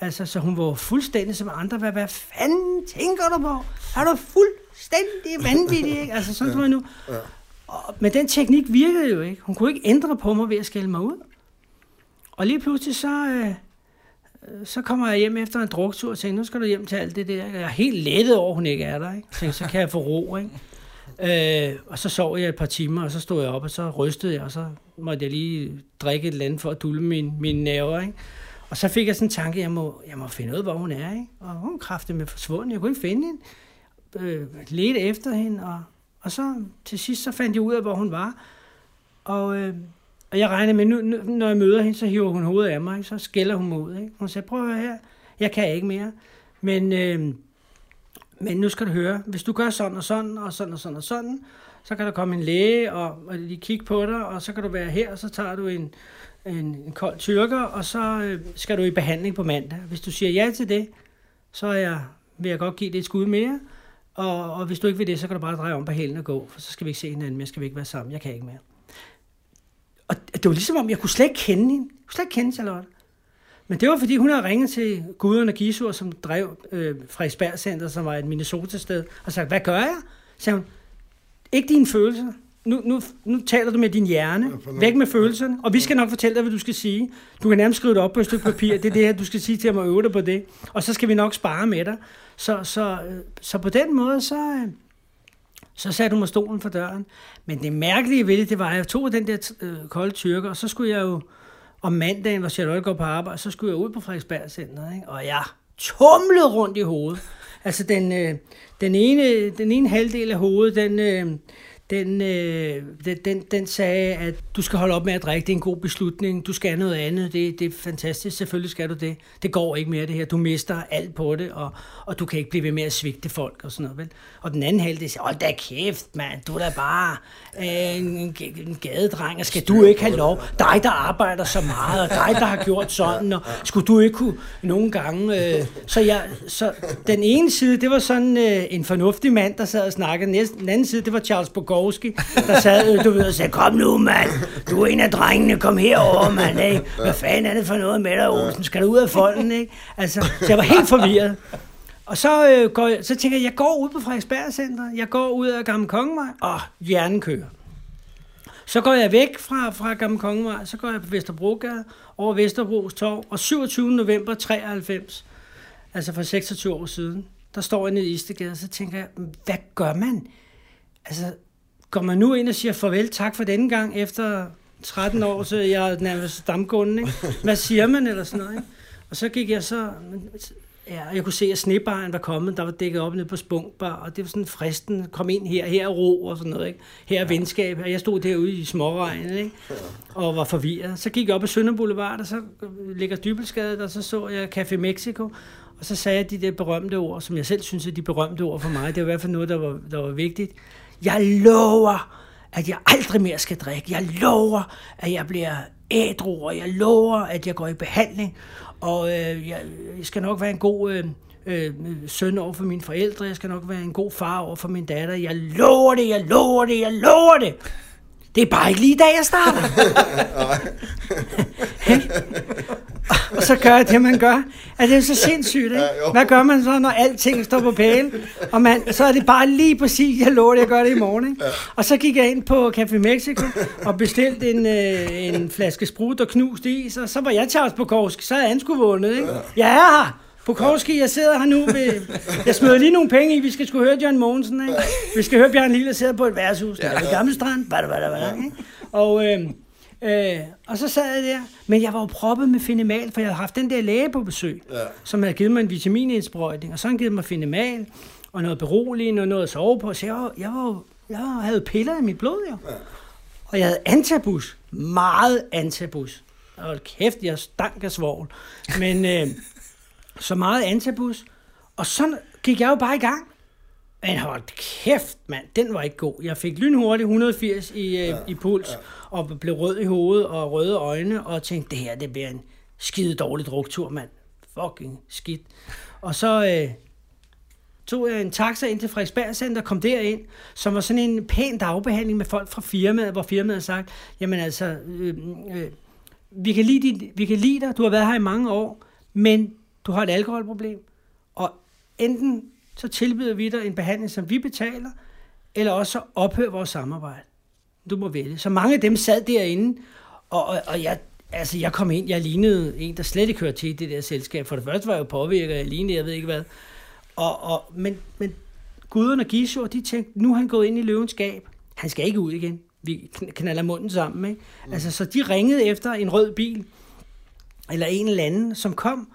Speaker 2: Altså, så hun var fuldstændig som andre. Hvad, hvad fanden tænker du på? Er du fuldstændig vanvittig, ikke? Altså, sådan *laughs* som jeg nu.
Speaker 3: Ja.
Speaker 2: Og, men den teknik virkede jo ikke. Hun kunne ikke ændre på mig ved at skælde mig ud. Og lige pludselig så, øh, Øh, så kommer jeg hjem efter en druktur og tænker, nu skal du hjem til alt det der. Jeg er helt lettet over, at hun ikke er der. Ikke? Tænker, så kan jeg få ro. Ikke? Øh, og så sov jeg et par timer, og så stod jeg op, og så rystede jeg, og så måtte jeg lige drikke et eller andet for at dulme mine, mine nerver. Ikke? Og så fik jeg sådan en tanke, jeg må, jeg må finde ud af, hvor hun er. Ikke? Og hun kræftede med forsvundet. Jeg kunne ikke finde hende. Øh, ledte efter hende, og, og så til sidst så fandt jeg ud af, hvor hun var. Og, øh, og jeg regner med, nu, nu, når jeg møder hende, så hiver hun hovedet af mig, så skælder hun mig ud. Ikke? Hun siger, prøv at høre her, jeg kan ikke mere. Men, øh, men nu skal du høre, hvis du gør sådan og sådan, og sådan og sådan og sådan, så kan der komme en læge, og, og de kigge på dig, og så kan du være her, og så tager du en, en, en kold tyrker, og så øh, skal du i behandling på mandag. Hvis du siger ja til det, så er jeg, vil jeg godt give det et skud mere, og, og hvis du ikke vil det, så kan du bare dreje om på hælen og gå, for så skal vi ikke se hinanden mere, skal vi ikke være sammen, jeg kan ikke mere. Og det var ligesom om, jeg kunne slet ikke kende hende. Jeg kunne slet ikke kende Charlotte. Men det var, fordi hun havde ringet til Guderne Gisur, som drev øh, Frederiksberg Center, som var et Minnesota-sted, og sagt, hvad gør jeg? Så sagde hun, ikke dine følelser. Nu, nu, nu taler du med din hjerne. Væk med følelserne. Og vi skal nok fortælle dig, hvad du skal sige. Du kan nærmest skrive det op på et stykke papir. Det er det her, du skal sige til mig og øve dig på det. Og så skal vi nok spare med dig. Så, så, øh, så på den måde, så, øh, så satte hun mig stolen for døren. Men det mærkelige ved det, det var, at jeg tog den der øh, kolde tyrker, og så skulle jeg jo om mandagen, hvor Charlotte går på arbejde, så skulle jeg ud på Frederiksberg Center, ikke? og jeg tumlede rundt i hovedet. Altså den, øh, den, ene, den ene halvdel af hovedet, den, øh, den, øh, den, den, den sagde, at du skal holde op med at drikke, det er en god beslutning, du skal noget andet, det, det er fantastisk, selvfølgelig skal du det. Det går ikke mere det her, du mister alt på det, og, og du kan ikke blive ved med at svigte folk og sådan noget, vel? Og den anden halvdel siger, hold da kæft, mand, du er da bare øh, en, en gadedreng, og skal du ikke have lov? Dig, der arbejder så meget, og dig, der har gjort sådan, og skulle du ikke kunne nogle gange... Øh, så, jeg, så den ene side, det var sådan øh, en fornuftig mand, der sad og snakkede. Den anden side, det var Charles Bogowski, der sad, du ved, og sagde, kom nu, mand, du er en af drengene, kom herover, mand, ikke? Hvad fanden er det for noget med dig, Olsen? Skal du ud af folden, ikke? Altså, så jeg var helt forvirret. Og så, øh, går jeg, så tænker jeg, jeg går ud på Frederiksberg Center, jeg går ud af Gamle Kongevej, og hjernen kører. Så går jeg væk fra, fra Gamle Kongevej, så går jeg på Vesterbrogade, over Vesterbros Torv, og 27. november 93, altså for 26 år siden, der står jeg nede i Istegade, og så tænker jeg, hvad gør man? Altså, går man nu ind og siger farvel, tak for denne gang, efter 13 år, så jeg er nærmest stamkunden, ikke? Hvad siger man, eller sådan noget, ikke? Og så gik jeg så, Ja, jeg kunne se, at snebaren var kommet, der var dækket op nede på Spunkbar, og det var sådan fristen, kom ind her, her er ro og sådan noget, ikke? Her er venskab, og jeg stod derude i småregnen, ikke? Og var forvirret. Så gik jeg op ad Sønder Boulevard, og så ligger Dybelskade, og så så jeg Café Mexico, og så sagde jeg de der berømte ord, som jeg selv synes er de berømte ord for mig. Det var i hvert fald noget, der var, der var vigtigt. Jeg lover, at jeg aldrig mere skal drikke. Jeg lover, at jeg bliver ædru, og jeg lover, at jeg går i behandling. Og øh, jeg, skal nok være en god øh, øh, søn over for mine forældre. Jeg skal nok være en god far over for min datter. Jeg lover det, jeg lover det, jeg lover det. Det er bare ikke lige i dag, jeg starter. *laughs* *laughs* og så gør jeg det, man gør. Er det er jo så sindssygt, ikke? Hvad gør man så, når alting står på pæle? *laughs* Og man, så er det bare lige præcis, jeg lover det, jeg gør det i morgen, ikke? Og så gik jeg ind på Café Mexico og bestilte en, øh, en flaske sprut og knust is, og så var jeg Charles Bukowski, så havde han sgu vundet, ikke? Jeg er her! Bukowski, jeg sidder her nu ved... Jeg smider lige nogle penge i, vi skal sgu høre John Mogensen, ikke? Vi skal høre Bjørn Lille sidde på et værtshus, der er ved Gamle Strand, der, hvad der, ikke? Og, øh, øh, og så sad jeg der, men jeg var jo proppet med Finemal, for jeg havde haft den der læge på besøg, ja. som havde givet mig en vitaminindsprøjtning, og så havde han givet mig Finemal, og noget beroligende, og noget at sove på, så jeg, var, jeg, var, jeg havde piller i mit blod, jo. Ja. Og jeg havde antabus, meget antabus. Og kæft, jeg stank af svovl. Men øh, så meget antabus, og så gik jeg jo bare i gang. Men hold kæft, mand, den var ikke god. Jeg fik lynhurtigt 180 i, ja, i puls, ja. og blev rød i hovedet og røde øjne, og tænkte, det her, det bliver en skide dårlig druktur, mand. Fucking skidt. Og så øh, tog jeg en taxa ind til Frederiksberg Center, kom derind, som var sådan en pæn dagbehandling med folk fra firmaet, hvor firmaet havde sagt, jamen altså, øh, øh, vi, kan lide dit, vi kan lide dig, du har været her i mange år, men du har et alkoholproblem, og enten så tilbyder vi dig en behandling, som vi betaler, eller også så ophør vores samarbejde. Du må vælge. Så mange af dem sad derinde, og, og, og jeg, altså jeg kom ind, jeg lignede en, der slet ikke hørte til det der selskab. For det første var jeg jo påvirket, jeg lignede, jeg ved ikke hvad. Og, og, men, men guderne og Gisjor, de tænkte, nu er han gået ind i løvens skab. Han skal ikke ud igen. Vi knaller munden sammen. Ikke? Mm. Altså, så de ringede efter en rød bil, eller en eller anden, som kom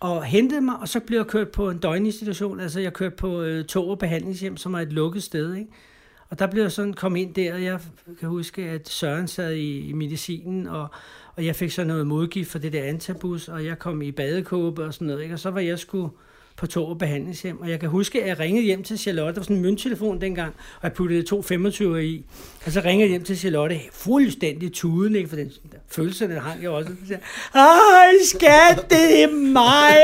Speaker 2: og hentede mig, og så blev jeg kørt på en døgninstitution. Altså, jeg kørte på øh, tog og behandlingshjem, som er et lukket sted, ikke? Og der blev jeg sådan kom ind der, og jeg kan huske, at Søren sad i, i medicinen, og, og jeg fik så noget modgift for det der antabus, og jeg kom i badekåbe og sådan noget, ikke? Og så var jeg skulle på tog og behandlingshjem. Og jeg kan huske, at jeg ringede hjem til Charlotte. Der var sådan en mønttelefon dengang, og jeg puttede to 25 i. Og så ringede jeg hjem til Charlotte, fuldstændig tuden, ikke? for den følelse, den hang jeg også. Så Ej, skat, det er mig.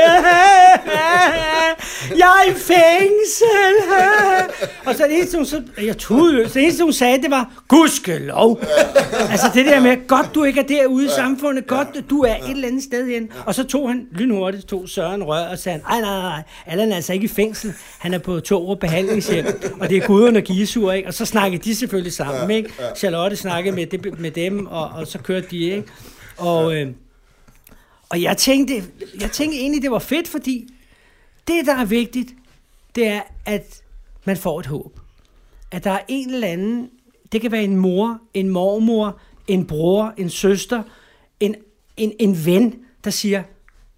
Speaker 2: Jeg er i fængsel. Og så det eneste, hun, så, jeg tudede, så det eneste, hun sagde, det var, gudskelov. altså det der med, godt du ikke er derude i samfundet, godt du er et eller andet sted hen. Og så tog han lynhurtigt, tog Søren rør og sagde, nej, nej, nej, Allan er altså ikke i fængsel. Han er på to år behandlingshjem, og det er guderne og Gisur, ikke? Og så snakkede de selvfølgelig sammen, ikke? Charlotte snakkede med, med dem, og, og så kørte de, ikke? Og, øh, og jeg tænkte, jeg tænkte egentlig, det var fedt, fordi det, der er vigtigt, det er, at man får et håb. At der er en eller anden, det kan være en mor, en mormor, en bror, en søster, en, en, en ven, der siger,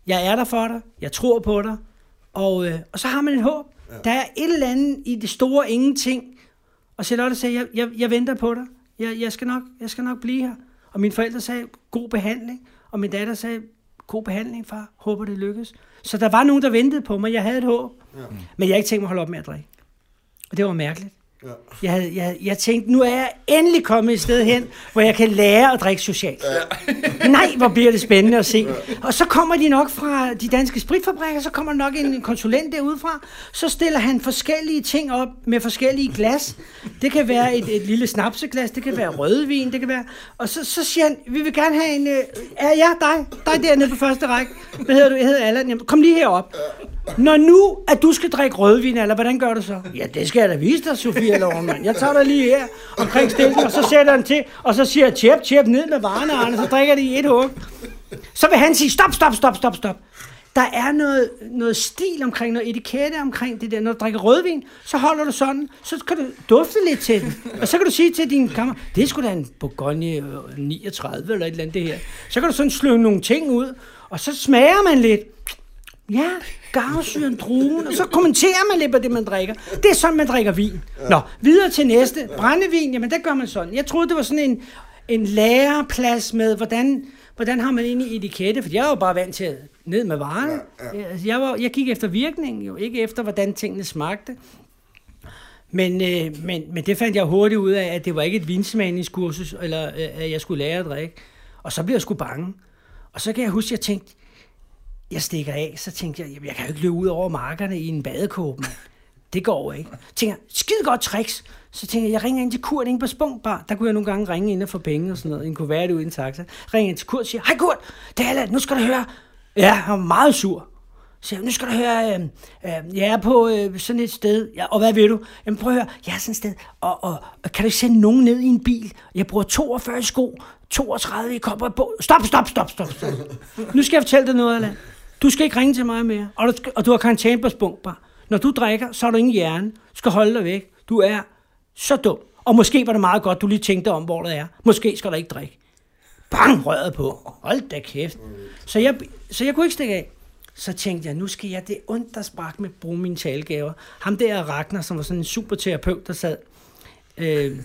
Speaker 2: jeg er der for dig, jeg tror på dig, og, øh, og så har man et håb. Ja. Der er et eller andet i det store ingenting. Og Charlotte sagde, jeg, jeg, jeg venter på dig. Jeg, jeg, skal nok, jeg skal nok blive her. Og mine forældre sagde, god behandling. Og min datter sagde, god behandling, far. Håber, det lykkes. Så der var nogen, der ventede på mig. Jeg havde et håb. Ja. Men jeg havde ikke tænkt mig at holde op med at drikke. Og det var mærkeligt. Ja. Jeg, jeg, jeg tænkte, nu er jeg endelig kommet et sted hen, hvor jeg kan lære at drikke socialt. Ja. *laughs* Nej, hvor bliver det spændende at se. Ja. Og så kommer de nok fra de danske spritfabrikker, så kommer nok en konsulent derudfra, så stiller han forskellige ting op med forskellige glas. Det kan være et, et lille snapseglas, det kan være rødvin, det kan være... Og så, så siger han, vi vil gerne have en... Øh, ja, ja, dig, dig dernede på første række. Hvad hedder du? Jeg hedder Allan. Jamen, kom lige herop. Når nu, at du skal drikke rødvin, eller hvordan gør du så? Ja, det skal jeg da vise dig, Sofia Lorenmann. Jeg tager dig lige her omkring stilken, og så sætter han til, og så siger jeg, tjep, tjep, ned med varerne, Arne, så drikker de i et hug. Så vil han sige, stop, stop, stop, stop, stop. Der er noget, noget stil omkring, noget etikette omkring det der. Når du drikker rødvin, så holder du sådan, så kan du dufte lidt til den. Og så kan du sige til din kammer, det er sgu da en Bourgogne øh, 39 eller et eller andet det her. Så kan du sådan slynge nogle ting ud, og så smager man lidt Ja, garvesyren, druen, og så kommenterer man lidt på det, man drikker. Det er sådan, man drikker vin. Nå, videre til næste. Brændevin, jamen der gør man sådan. Jeg troede, det var sådan en, en læreplads med, hvordan, hvordan har man egentlig etikette, for jeg er jo bare vant til ned med. Ja, ja. Altså, jeg, var, jeg gik efter virkningen, jo ikke efter, hvordan tingene smagte. Men, øh, men, men det fandt jeg hurtigt ud af, at det var ikke et vinsmagningskursus, eller øh, at jeg skulle lære at drikke. Og så blev jeg sgu bange. Og så kan jeg huske, at jeg tænkte, jeg stikker af, så tænkte jeg, jamen, jeg kan jo ikke løbe ud over markerne i en badekåbe. *laughs* Det går ikke. Tænker, skide godt tricks. Så tænker jeg, jeg ringer ind til Kurt inde på Spunkbar. Der kunne jeg nogle gange ringe ind og få penge og sådan noget. En kunne være det ude taxa. Ringer ind til Kurt og siger, hej Kurt, det er Allan, nu skal du høre. Ja, han var meget sur. Så jeg, nu skal du høre, øh, øh, jeg er på øh, sådan et sted, ja, og hvad vil du? Jamen prøv at høre, jeg er sådan et sted, og, og, og kan du ikke sende nogen ned i en bil? Jeg bruger 42 sko, 32 i kopper på. Stop, stop, stop, stop, stop. nu skal jeg fortælle dig noget, Allan. Du skal ikke ringe til mig mere, og du, skal, og du har karantæne på spunkbar. Når du drikker, så har du ingen hjerne. Du skal holde dig væk. Du er så dum. Og måske var det meget godt, du lige tænkte om, hvor det er. Måske skal du ikke drikke. Bang, røret på. Hold da kæft. Så jeg, så jeg kunne ikke stikke af. Så tænkte jeg, nu skal jeg det ondt, der sprak med bruge mine talegaver. Ham der Ragnar, som var sådan en super terapeut, der sad, øh,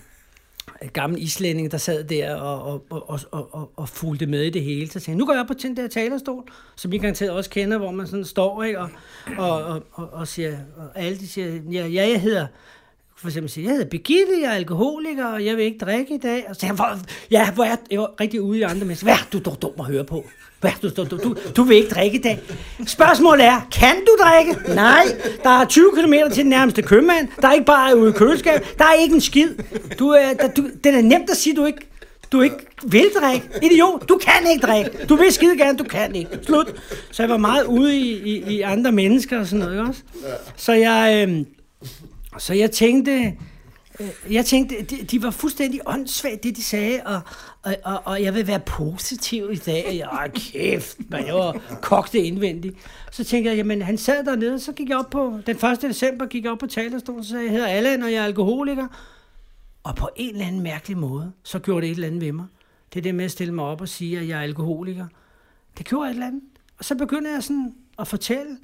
Speaker 2: gammel islænding, der sad der og, og, og, og, og, og fulgte med i det hele. Så tænkte jeg, nu går jeg op på den der talerstol, som I garanteret også kender, hvor man sådan står, ikke? Og, og, og, og, og siger, og alle de siger, ja, ja jeg hedder, for eksempel siger, jeg hedder Birgitte, jeg er alkoholiker, og jeg vil ikke drikke i dag. Og så siger ja, hvor er jeg var rigtig ude i andre mennesker. Hvad er du dog dum at høre på? Hvad du, du, du, du, du vil ikke drikke i dag. Spørgsmålet er, kan du drikke? Nej, der er 20 km til den nærmeste købmand. Der er ikke bare ude i køleskab. Der er ikke en skid. Du, er, der, du, det er nemt at sige, du ikke du ikke vil drikke. Idiot, du kan ikke drikke. Du vil skide gerne, du kan ikke. Slut. Så jeg var meget ude i, i, i andre mennesker og sådan noget, ikke også? Så jeg, øh, så jeg tænkte, øh, jeg tænkte, de, de var fuldstændig åndssvagt, det de sagde, og, og, og, og jeg vil være positiv i dag. Jeg, kæft, man, jeg var kogte indvendigt. Så tænkte jeg, jamen han sad dernede, så gik jeg op på, den 1. december gik jeg op på talerstolen, så sagde jeg, jeg hedder Allan, og jeg er alkoholiker. Og på en eller anden mærkelig måde, så gjorde det et eller andet ved mig. Det er det med at stille mig op og sige, at jeg er alkoholiker. Det gjorde et eller andet. Og så begyndte jeg sådan at fortælle,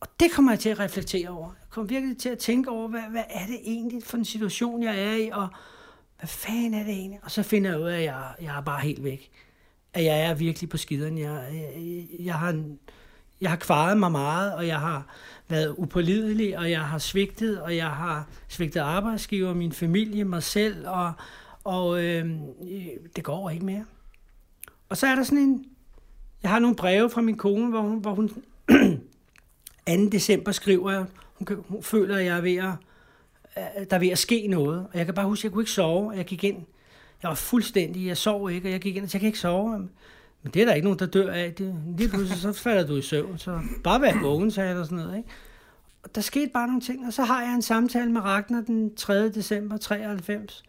Speaker 2: og det kommer jeg til at reflektere over. Jeg kommer virkelig til at tænke over, hvad, hvad er det egentlig for en situation, jeg er i, og hvad fanden er det egentlig? Og så finder jeg ud af, at jeg, jeg er bare helt væk. At jeg er virkelig på skideren. Jeg, jeg, jeg, har, jeg har kvaret mig meget, og jeg har været upålidelig, og jeg har svigtet, og jeg har svigtet arbejdsgiver, min familie, mig selv, og, og øh, det går ikke mere. Og så er der sådan en, jeg har nogle breve fra min kone, hvor hun, hvor hun 2. december skriver jeg, hun, hun føler, at jeg er ved at, øh, der er ved at ske noget. Og jeg kan bare huske, at jeg kunne ikke sove. Jeg gik ind. Jeg var fuldstændig, jeg sov ikke, og jeg gik ind, og jeg kan ikke sove. Men det er der ikke nogen, der dør af. Det, lige pludselig, så falder du i søvn. Så bare vær vågen, sagde jeg, og sådan noget. Ikke? Og der skete bare nogle ting, og så har jeg en samtale med Ragnar den 3. december 93,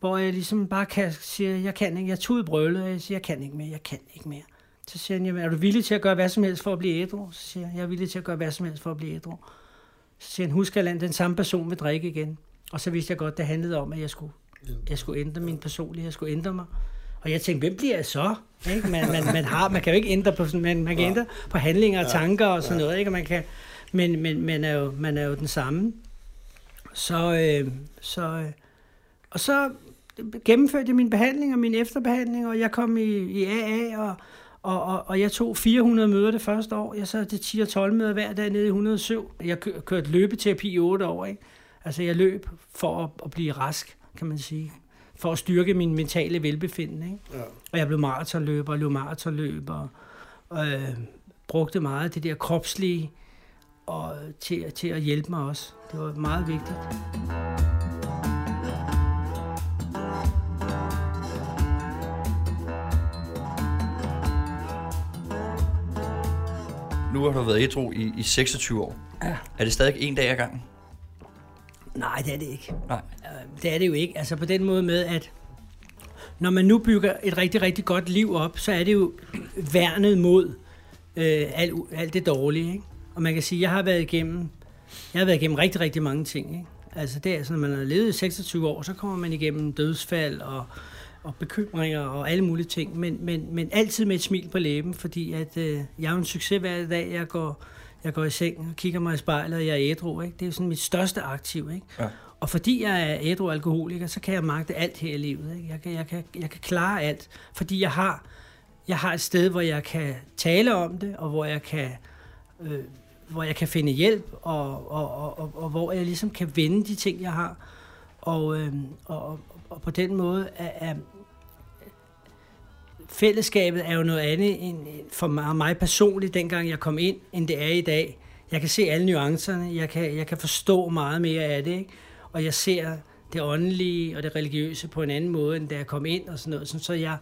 Speaker 2: hvor jeg ligesom bare kan, siger, jeg kan ikke, jeg tog ud brølet, og jeg siger, jeg kan ikke mere, jeg kan ikke mere. Så siger han, jamen, er du villig til at gøre hvad som helst for at blive ædru? Så siger jeg, jeg er villig til at gøre hvad som helst for at blive ædru. Så siger han, husk at den samme person vil drikke igen. Og så vidste jeg godt, det handlede om, at jeg skulle, jeg skulle ændre min personlighed, jeg skulle ændre mig. Og jeg tænkte, hvem bliver jeg så? Ikke? Man, man, man, har, man kan jo ikke ændre på, man, man kan ændre på handlinger og tanker og sådan noget, ikke? Og man kan, men, men man, er jo, man er jo den samme. Så, øh, så, øh, og så gennemførte jeg min behandling og min efterbehandling, og jeg kom i, i AA, og, og, og, og jeg tog 400 møder det første år. Jeg sad til 10 og 12 møder hver dag nede i 107. Jeg kørte løbeterapi i 8 år. Ikke? Altså jeg løb for at, at blive rask, kan man sige. For at styrke min mentale velbefindende. Ikke? Ja. Og jeg blev maratonløber, løb maratonløber. Og øh, brugte meget af det der kropslige og til, til at hjælpe mig også. Det var meget vigtigt.
Speaker 4: Nu har du været etro i, i 26 år.
Speaker 2: Ja.
Speaker 4: Er det stadig en dag ad gangen?
Speaker 2: Nej, det er det ikke.
Speaker 4: Nej.
Speaker 2: Øh, Det er det jo ikke. Altså på den måde med, at når man nu bygger et rigtig, rigtig godt liv op, så er det jo værnet mod øh, alt, alt det dårlige. Ikke? Og man kan sige, at jeg har været igennem, jeg har været igennem rigtig, rigtig mange ting. Ikke? Altså det er sådan, når man har levet i 26 år, så kommer man igennem dødsfald og og bekymringer og alle mulige ting, men, men, men altid med et smil på læben, fordi at, øh, jeg er jo en succes hver dag, jeg går, jeg går i seng og kigger mig i spejlet, og jeg er ædru. Ikke? Det er jo sådan mit største aktiv. Ikke?
Speaker 4: Ja.
Speaker 2: Og fordi jeg er ædru alkoholiker, så kan jeg magte alt her i livet. Ikke? Jeg, kan, jeg, kan, jeg kan klare alt, fordi jeg har, jeg har et sted, hvor jeg kan tale om det, og hvor jeg kan, øh, hvor jeg kan finde hjælp, og, og, og, og, og hvor jeg ligesom kan vende de ting, jeg har. Og, øh, og, og på den måde er, er fællesskabet er jo noget andet end for mig, mig personligt, dengang jeg kom ind, end det er i dag. Jeg kan se alle nuancerne, jeg kan, jeg kan forstå meget mere af det, ikke? og jeg ser det åndelige og det religiøse på en anden måde, end da jeg kom ind og sådan noget. Så jeg,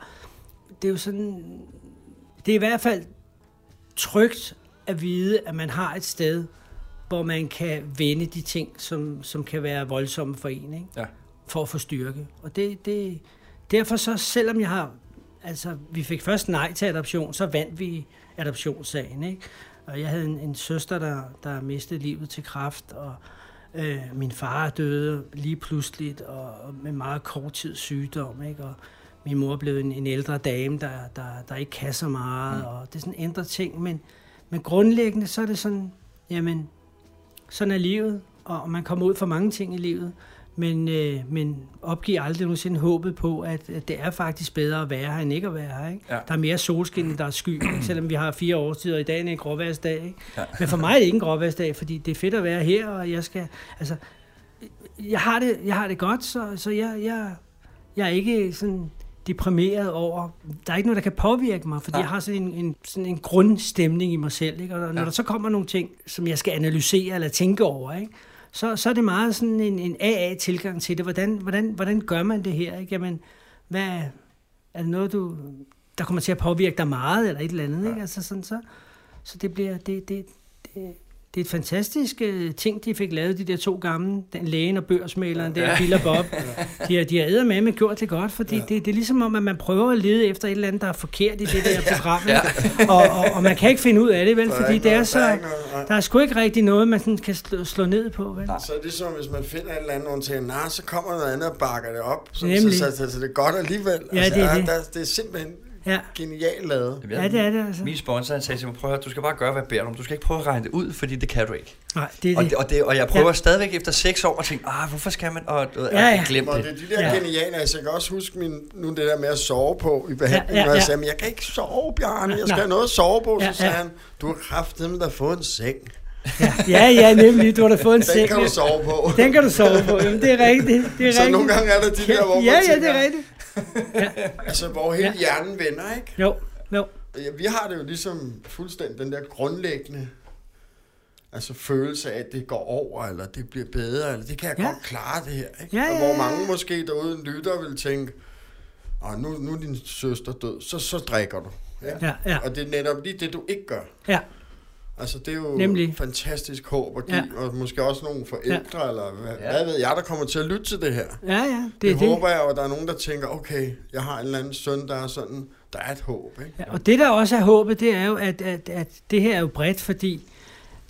Speaker 2: det er jo sådan, det er i hvert fald trygt at vide, at man har et sted, hvor man kan vende de ting, som, som kan være voldsomme for en, ikke?
Speaker 4: Ja.
Speaker 2: for at få styrke. Og det, det, derfor så, selvom jeg har, altså vi fik først nej til adoption, så vandt vi adoptionssagen, ikke? Og jeg havde en, en søster, der, der mistede livet til kræft, og øh, min far døde lige pludseligt, og, og med meget kort tid sygdom, ikke? Og min mor blev en, en ældre dame, der, der, der ikke kan så meget, mm. og det er sådan ændret ting, men, men grundlæggende så er det sådan, jamen, sådan er livet, og, og man kommer ud for mange ting i livet, men, øh, men opgiv aldrig nogensinde håbet på, at, at det er faktisk bedre at være her, end ikke at være her. Ikke?
Speaker 4: Ja.
Speaker 2: Der er mere solskin, end der er sky, ikke? selvom vi har fire årstider i dag, er en gråværsdag. Ikke?
Speaker 4: Ja.
Speaker 2: Men for mig er det ikke en gråværsdag, fordi det er fedt at være her, og jeg skal, altså, jeg har det, jeg har det godt, så, så jeg, jeg, jeg er ikke sådan deprimeret over, der er ikke noget, der kan påvirke mig, fordi
Speaker 4: Nej.
Speaker 2: jeg har sådan en, en, sådan en grundstemning i mig selv, ikke? og når
Speaker 4: Ja.
Speaker 2: der så kommer nogle ting, som jeg skal analysere eller tænke over, ikke? Så, så er det meget sådan en, en AA-tilgang til det. Hvordan, hvordan, hvordan gør man det her? Ikke? Jamen, hvad, er det noget, du, der kommer til at påvirke dig meget, eller et eller andet? Ikke? Altså sådan, så, så det bliver, det, det, det, det er et fantastisk uh, ting, de fik lavet, de der to gamle, den lægen og børsmaleren, der, Bill og Bob. *laughs* De har, de har med med gjort det godt, fordi ja. det, det er ligesom om, at man prøver at lede efter et eller andet, der er forkert i det der *laughs* program. Ja. Og, og, og man kan ikke finde ud af det, vel? Fordi det er
Speaker 3: der er
Speaker 2: så...
Speaker 3: noget.
Speaker 2: Der er sgu ikke rigtig noget, man sådan kan slå, slå ned på, vel?
Speaker 3: Så er det som, hvis man finder et eller andet, og tænker, nej, så kommer noget andet og bakker det op. Så, så, så, så, så, det er godt alligevel. Altså,
Speaker 2: Ja, det er det.
Speaker 3: Der, det er simpelthen
Speaker 2: Ja,
Speaker 3: genialt lavet.
Speaker 2: ja det er det altså.
Speaker 4: Min sponsor han sagde til mig, prøv at du skal bare gøre, hvad jeg beder dig om. Du skal ikke prøve at regne det ud, fordi det kan du ikke.
Speaker 2: Nej, det er
Speaker 4: Og,
Speaker 2: det.
Speaker 4: og, det, og jeg prøver
Speaker 2: Ja.
Speaker 4: ja. stadigvæk efter seks år at tænke, ah, hvorfor skal man? Og, og,
Speaker 2: Ja, ja.
Speaker 4: glem
Speaker 3: Og
Speaker 4: det.
Speaker 3: det er de der
Speaker 2: Ja.
Speaker 3: ja. geniale, altså jeg kan også huske min, nu det der med at sove på i behandlingen,
Speaker 2: Ja,
Speaker 3: ja,
Speaker 2: ja,
Speaker 3: ja, ja. jeg
Speaker 2: ja.
Speaker 3: sagde, men jeg kan ikke sove, Bjarne, jeg skal
Speaker 2: Nej.
Speaker 3: have noget at sove på. Så
Speaker 2: Ja,
Speaker 3: sagde
Speaker 2: ja.
Speaker 3: han, du har kraftet med at få en seng.
Speaker 2: Ja, ja, ja, nemlig. Du har da fået en *laughs*
Speaker 3: Den
Speaker 2: seng.
Speaker 3: kan du
Speaker 2: ja.
Speaker 3: sove på.
Speaker 2: Den kan du sove på. Jamen, det er rigtigt. Det er
Speaker 3: Så
Speaker 2: rigtigt.
Speaker 3: nogle gange er der de der, hvor man
Speaker 2: Ja, ja,
Speaker 3: tænker,
Speaker 2: det er rigtigt.
Speaker 3: Altså hvor hele
Speaker 2: Ja.
Speaker 3: hjernen vender, ikke?
Speaker 2: Jo, jo.
Speaker 3: Ja, vi har det jo ligesom fuldstændig den der grundlæggende altså følelse af, at det går over, eller det bliver bedre, eller det kan jeg
Speaker 2: Ja.
Speaker 3: ja. godt klare det her. Ikke?
Speaker 2: Ja,
Speaker 3: og
Speaker 2: ja,
Speaker 3: hvor
Speaker 2: ja,
Speaker 3: mange
Speaker 2: ja.
Speaker 3: måske derude lytter vil tænke, og nu, nu er din søster død, så, så drikker du. Ja.
Speaker 2: Ja, ja,
Speaker 3: Og det er netop lige det, du ikke gør.
Speaker 2: ja.
Speaker 3: Altså, det er jo
Speaker 2: Nemlig.
Speaker 3: fantastisk håb at give,
Speaker 2: Ja.
Speaker 3: og måske også nogle forældre, ja. eller hvad,
Speaker 4: Ja.
Speaker 3: hvad ved jeg, der kommer til at lytte til det her.
Speaker 2: Ja, ja.
Speaker 3: Det,
Speaker 2: Det er
Speaker 3: det
Speaker 2: det.
Speaker 3: håber jeg, og der er nogen, der tænker, okay, jeg har en eller anden søn, der er sådan, der er et håb, ikke?
Speaker 2: Ja, og det, der også er håbet, det er jo, at, at, at det her er jo bredt, fordi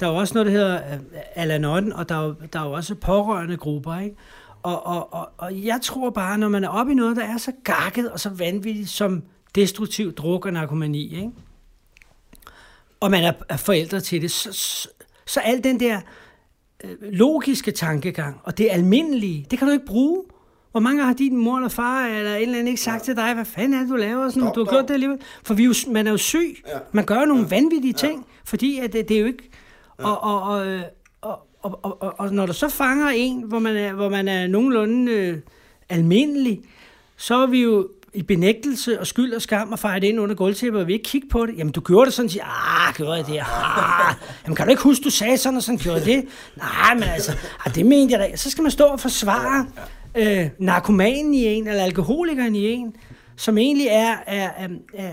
Speaker 2: der er jo også noget, der hedder øh, Alanon, og der er jo, der er jo også pårørende grupper, ikke? Og, og, og, og jeg tror bare, når man er oppe i noget, der er så gakket og så vanvittigt som destruktiv druk og narkomani, ikke? Og man er, forældre til det, så, så, så al den der øh, logiske tankegang, og det almindelige, det kan du ikke bruge. Hvor mange har din mor eller far eller en eller anden ikke sagt ja. til dig, hvad fanden er det, du laver? Sådan,
Speaker 3: Stop
Speaker 2: du har gjort det alligevel. For vi jo, man er jo syg.
Speaker 3: Ja.
Speaker 2: Man gør jo nogle ja. vanvittige ting, fordi at det, det er jo ikke... Og, og, og, øh, og, og, og, og, og når du så fanger en, hvor man er, hvor man er nogenlunde øh, almindelig, så er vi jo i benægtelse og skyld og skam og fejret ind under gulvtæppet, og vi ikke kigge på det. Jamen, du gjorde det sådan, siger, ah, gjorde jeg det? Ah, jamen, kan du ikke huske, du sagde sådan og sådan, gjorde det? Nej, men altså, ah, det mente jeg da. Så skal man stå og forsvare øh, narkomanen i en, eller alkoholikeren i en, som egentlig er, er, er, er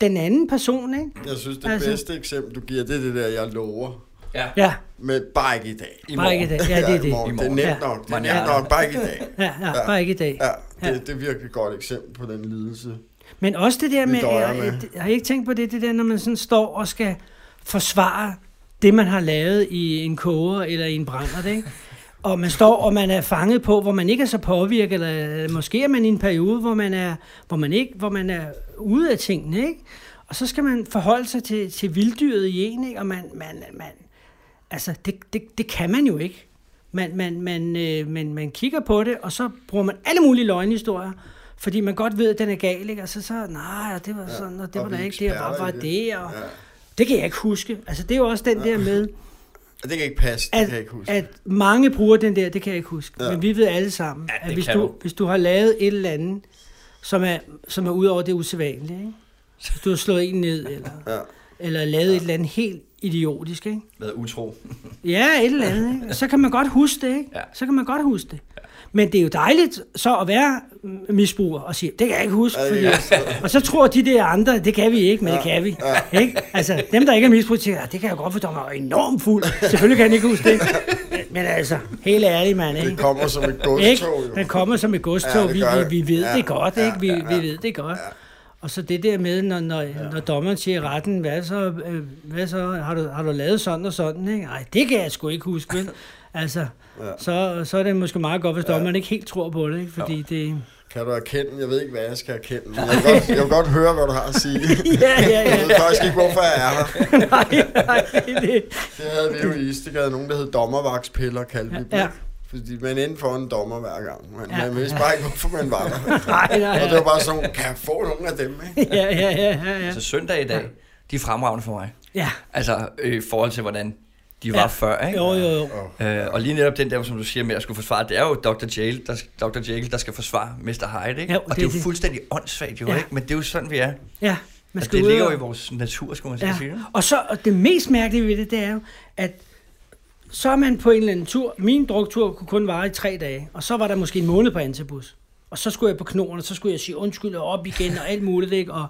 Speaker 2: den anden person, ikke?
Speaker 3: Jeg synes, det
Speaker 2: Altså-
Speaker 3: bedste eksempel, du giver, det er det der, jeg lover.
Speaker 4: Ja.
Speaker 2: Ja,
Speaker 3: Men bare ikke i dag.
Speaker 4: I
Speaker 2: bare ikke
Speaker 4: morgen.
Speaker 2: det. Ja, det er
Speaker 3: i
Speaker 2: det.
Speaker 3: morgen.
Speaker 4: I
Speaker 3: Det er
Speaker 4: morgen.
Speaker 3: nemt
Speaker 2: Ja.
Speaker 3: nok. Det er nemt nok, bare ikke i dag.
Speaker 2: Ja, ja, bare ikke i dag.
Speaker 3: Ja, det,
Speaker 2: Ja.
Speaker 3: det er virkelig et godt eksempel på den lidelse.
Speaker 2: Men også det der med, jeg,
Speaker 3: med.
Speaker 2: jeg, har I ikke tænkt på det, det der, når man sådan står og skal forsvare det, man har lavet i en koger eller i en brænder, ikke? og man står, og man er fanget på, hvor man ikke er så påvirket, eller måske er man i en periode, hvor man er, hvor man ikke, hvor man er ude af tingene, ikke? Og så skal man forholde sig til, til vilddyret i en, ikke? Og man, man, man altså, det, det, det kan man jo ikke. Man, man, man, øh, man, man kigger på det, og så bruger man alle mulige løgnhistorier, fordi man godt ved, at den er gal, ikke? Og så, så nej, det var sådan, og det var da ikke det, og var
Speaker 3: i det.
Speaker 2: det, og
Speaker 3: Ja.
Speaker 2: det kan jeg ikke huske. Altså, det er jo også den der med,
Speaker 3: Det kan ikke passe, det
Speaker 2: at,
Speaker 3: kan jeg ikke huske.
Speaker 2: at mange bruger den der, det kan jeg ikke huske,
Speaker 3: Ja.
Speaker 2: ja. men vi ved alle sammen,
Speaker 4: Ja,
Speaker 2: at hvis du,
Speaker 4: du.
Speaker 2: hvis du har lavet et eller andet, som er, som er ud over det usædvanlige, ikke? *laughs* hvis du har slået en ned, eller,
Speaker 3: Ja.
Speaker 2: eller lavet et eller andet helt idiotisk, ikke?
Speaker 4: Været utro.
Speaker 2: Ja, et eller andet, ikke? Så kan man godt huske det, ikke?
Speaker 4: Ja.
Speaker 2: Så kan man godt huske det. Men det er jo dejligt så at være misbruger og sige, det kan jeg ikke huske.
Speaker 3: Ja,
Speaker 2: Fordi,
Speaker 3: ja.
Speaker 2: og så tror de der andre, det kan vi ikke, men det kan vi. Ikke? Altså, dem der ikke er misbruger, siger, "Ah, det kan jeg godt forstå, mig enormt fuld. Selvfølgelig kan han ikke huske det. Men altså, helt ærligt, mand, ikke?
Speaker 3: Det kommer som et godstog, jo.
Speaker 2: Den kommer som et godstog.
Speaker 3: Ja,
Speaker 2: Ja,
Speaker 3: det
Speaker 2: vi,
Speaker 3: gør
Speaker 2: vi,
Speaker 3: det.
Speaker 2: vi ved
Speaker 3: Ja,
Speaker 2: det godt,
Speaker 3: ja,
Speaker 2: ikke? Vi,
Speaker 3: ja,
Speaker 2: vi
Speaker 3: ja.
Speaker 2: ved det godt. Og så det der med, når, når, når dommeren siger i retten, hvad så, øh, hvad så har, du, har du lavet sådan og sådan, ikke? Nej, det kan jeg sgu ikke huske, vel? *laughs* Altså,
Speaker 3: Ja.
Speaker 2: så, så er det måske meget godt, hvis dommeren ikke helt tror på det, ikke? Fordi det...
Speaker 3: Kan du erkende? Jeg ved ikke, hvad jeg skal erkende. Men *laughs* jeg, vil godt, jeg vil godt høre, hvad du har at sige. *laughs*
Speaker 2: Ja, ja,
Speaker 3: Jeg
Speaker 2: ja.
Speaker 3: ved faktisk ikke, hvorfor jeg er her.
Speaker 2: nej, nej, det,
Speaker 3: Det havde vi jo i Istik, havde nogen, der hed dommervagtspiller, kaldte vi dem.
Speaker 2: Ja.
Speaker 3: Fordi man endte for en dommer hver gang. Men
Speaker 2: Ja.
Speaker 3: man vidste bare ikke, hvorfor man var der. *laughs*
Speaker 2: nej, nej,
Speaker 3: Og det var bare sådan, kan jeg få nogle af dem, ikke?
Speaker 2: ja, ja, ja, ja, ja.
Speaker 4: Så søndag i dag, de er fremragende for mig.
Speaker 2: Ja,
Speaker 4: Altså, øh, i forhold til, hvordan de var
Speaker 2: Ja.
Speaker 4: før, ikke?
Speaker 2: jo, jo, jo.
Speaker 4: Øh, og lige netop den der, som du siger med at skulle forsvare, det er jo Dr. Jail, der, Dr. Jail, der skal forsvare Mr. Hyde, ikke?
Speaker 2: Ja,
Speaker 4: og
Speaker 2: det
Speaker 4: det er jo
Speaker 2: det.
Speaker 4: fuldstændig åndssvagt, jo,
Speaker 2: Ja.
Speaker 4: ikke? Men det er jo sådan, vi er.
Speaker 2: Ja, man
Speaker 4: Og
Speaker 2: skal
Speaker 4: det
Speaker 2: ud
Speaker 4: ligger jo i vores natur, skulle man
Speaker 2: Ja.
Speaker 4: sige.
Speaker 2: Og så og det mest mærkelige ved det, det er jo, at så er man på en eller anden tur. Min druktur kunne kun vare i tre dage, og så var der måske en måned på Antibus. Og så skulle jeg på knoren, og så skulle jeg sige undskyld og op igen og alt muligt, ikke? Og,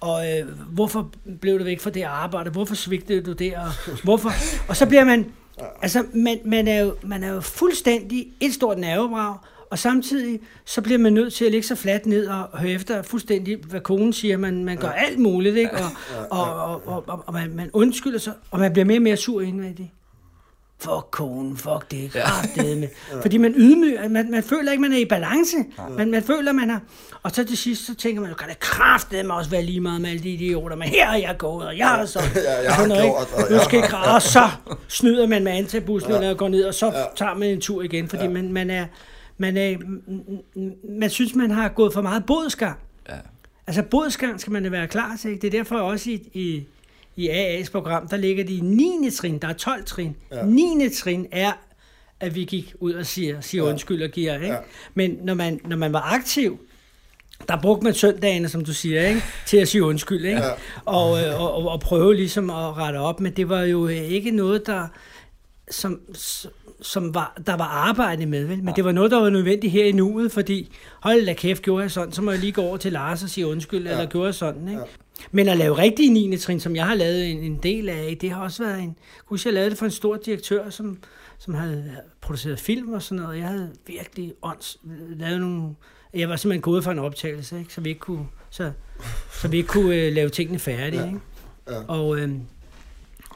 Speaker 2: og øh, hvorfor blev du væk fra det arbejde? Hvorfor svigtede du det? Og, hvorfor? og så bliver man, altså man, man, er jo, man er jo fuldstændig et stort nervebrag, og samtidig så bliver man nødt til at ligge sig fladt ned og høre efter fuldstændig, hvad konen siger. Man, man gør alt muligt, ikke? Og, og, og, og, og, og man, man undskylder sig, og man bliver mere og mere sur indvendigt. Fuck konen, fuck det, kraftedeme. *laughs* Fordi man ydmyger, man, man føler ikke, man er i balance. Man, man føler, man har... Og så til sidst, så tænker man, kan det kraftedeme også være lige meget med alle de idioter, men her er jeg gået, og jeg har så... *laughs*
Speaker 3: Ja, jeg
Speaker 2: og
Speaker 3: har
Speaker 2: noget,
Speaker 3: gjort, og
Speaker 2: Nu
Speaker 3: jeg
Speaker 2: skal
Speaker 3: har-
Speaker 2: ikke, og så snyder man med antabussen, eller går ned, og så tager man en tur igen, fordi man, man er... Man, er, man synes, man har gået for meget bodsgang.
Speaker 4: Ja.
Speaker 2: Altså bodsgang skal man være klar til. Ikke? Det er derfor også i, i, i AA's program, der ligger de i 9. trin. Der er 12 trin. Ja. 9. trin er, at vi gik ud og siger, siger
Speaker 3: Ja.
Speaker 2: undskyld og giver. Ikke?
Speaker 3: Ja.
Speaker 2: Men når man, når man var aktiv, der brugte man søndagene, som du siger, ikke? til at sige undskyld, ikke?
Speaker 3: Ja.
Speaker 2: Og, øh, og, og, og prøve ligesom at rette op, men det var jo øh, ikke noget, der, som, som var, der var arbejde med, vel? men det var noget, der var nødvendigt her i nuet, fordi hold da kæft, gjorde jeg sådan, så må jeg lige gå over til Lars og sige undskyld, ja. eller gjorde jeg sådan, ikke?
Speaker 3: Ja.
Speaker 2: Men at lave rigtige 9. trin, som jeg har lavet en, en del af, det har også været en... Jeg husker, jeg lavede det for en stor direktør, som, som havde produceret film og sådan noget. Jeg havde virkelig ånds, lavet nogle... Jeg var simpelthen gået for en optagelse, ikke? så vi ikke kunne, så, så vi ikke kunne øh, lave tingene færdige.
Speaker 3: Ja.
Speaker 2: Ikke?
Speaker 3: Ja.
Speaker 2: Og øh,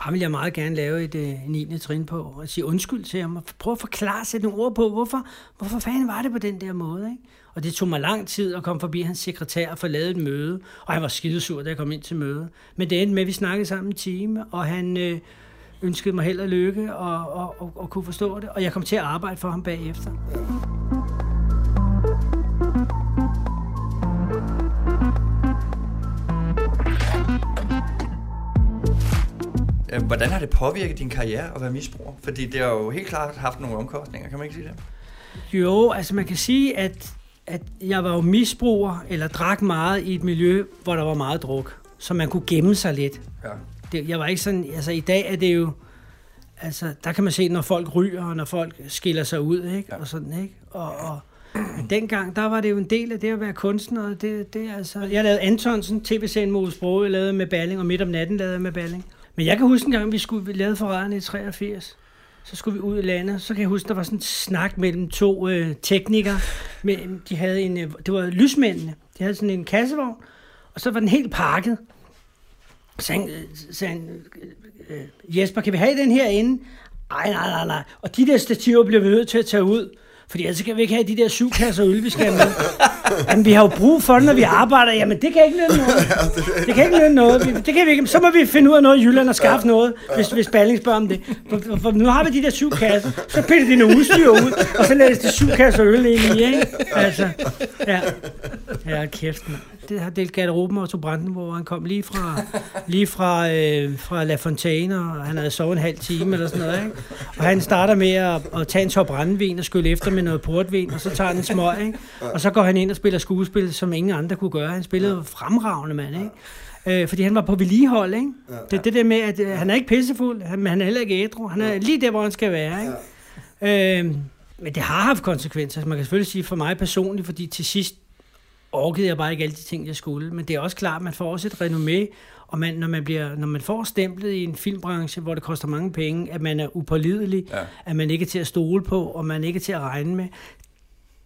Speaker 2: ham vil jeg meget gerne lave et øh, 9. trin på, og sige undskyld til ham, og prøve at forklare, sætte nogle ord på, hvorfor, hvorfor fanden var det på den der måde, ikke? Og det tog mig lang tid at komme forbi hans sekretær og få lavet et møde, og han var skidesur, da jeg kom ind til møde. Men det endte med, at vi snakkede sammen en time, og han øh, ønskede mig held og lykke, og, og, og, og kunne forstå det, og jeg kom til at arbejde for ham bagefter.
Speaker 4: Øh, Hvordan har det påvirket din karriere at være misbruger? Fordi det har jo helt klart haft nogle omkostninger, kan man ikke sige det?
Speaker 2: Jo, altså man kan sige, at, at jeg var jo misbruger, eller drak meget i et miljø, hvor der var meget druk, så man kunne gemme sig lidt.
Speaker 4: Ja.
Speaker 2: Det, jeg var ikke sådan, altså i dag er det jo, altså der kan man se, når folk ryger, og når folk skiller sig ud, ikke?
Speaker 4: Ja.
Speaker 2: Og sådan, ikke? Og, og men dengang, der var det jo en del af det at være kunstner, og det, det altså... Jeg lavede Antonsen, tv-serien Mose Broge, jeg lavede med Balling, og midt om natten lavede jeg med Balling. Men jeg kan huske en gang, vi skulle vi lavede forræderne i 83. Så skulle vi ud i landet. Så kan jeg huske, der var sådan en snak mellem to øh, teknikere. Med, de havde en, øh, det var lysmændene. De havde sådan en kassevogn, og så var den helt pakket. Så han, øh, så han, øh, øh, Jesper, kan vi have den her inde? Nej, nej, nej, nej. Og de der stativer bliver vi nødt til at tage ud. Fordi ellers kan vi ikke have de der syv kasser øl, vi skal have med. Jamen, vi har jo brug for det, når vi arbejder. Jamen, det kan ikke lønne noget. *laughs* Det kan ikke lønne noget. Vi- Det kan vi ikke. Så må vi finde ud af noget i Jylland og skaffe noget, hvis, hvis Balling spørger om det. For, for, for, nu har vi de der syv kasser. Så piller de nogle udstyr ud, og så lægges de syv kasser øl ind i, ikke? Altså, ja. Ja, kæft, mand. Det har delt garderoben og Brandenborg, hvor han kom lige fra, *laughs* lige fra, øh, fra La Fontaine, og han havde sovet en halv time eller sådan noget, ikke? Og han starter med at, at tage en top brændevin og skylle efter med noget portvin, og så tager han en smøg, ikke? Og så går han ind og spiller skuespil, som ingen andre kunne gøre. Han spillede fremragende, mand, ikke? Øh, fordi han var på vedligehold, ikke? Det er det der med, at øh, han er ikke pissefuld, han, men han er heller ikke ædru. Han er lige der, hvor han skal være, ikke? Øh, men det har haft konsekvenser. Man kan selvfølgelig sige for mig personligt, fordi til sidst orkede jeg bare ikke alle de ting, jeg skulle. Men det er også klart, at man får også et renommé, og man, når, man bliver, når man får stemplet i en filmbranche, hvor det koster mange penge, at man er upålidelig,
Speaker 4: Ja.
Speaker 2: at man ikke er til at stole på, og man ikke er til at regne med,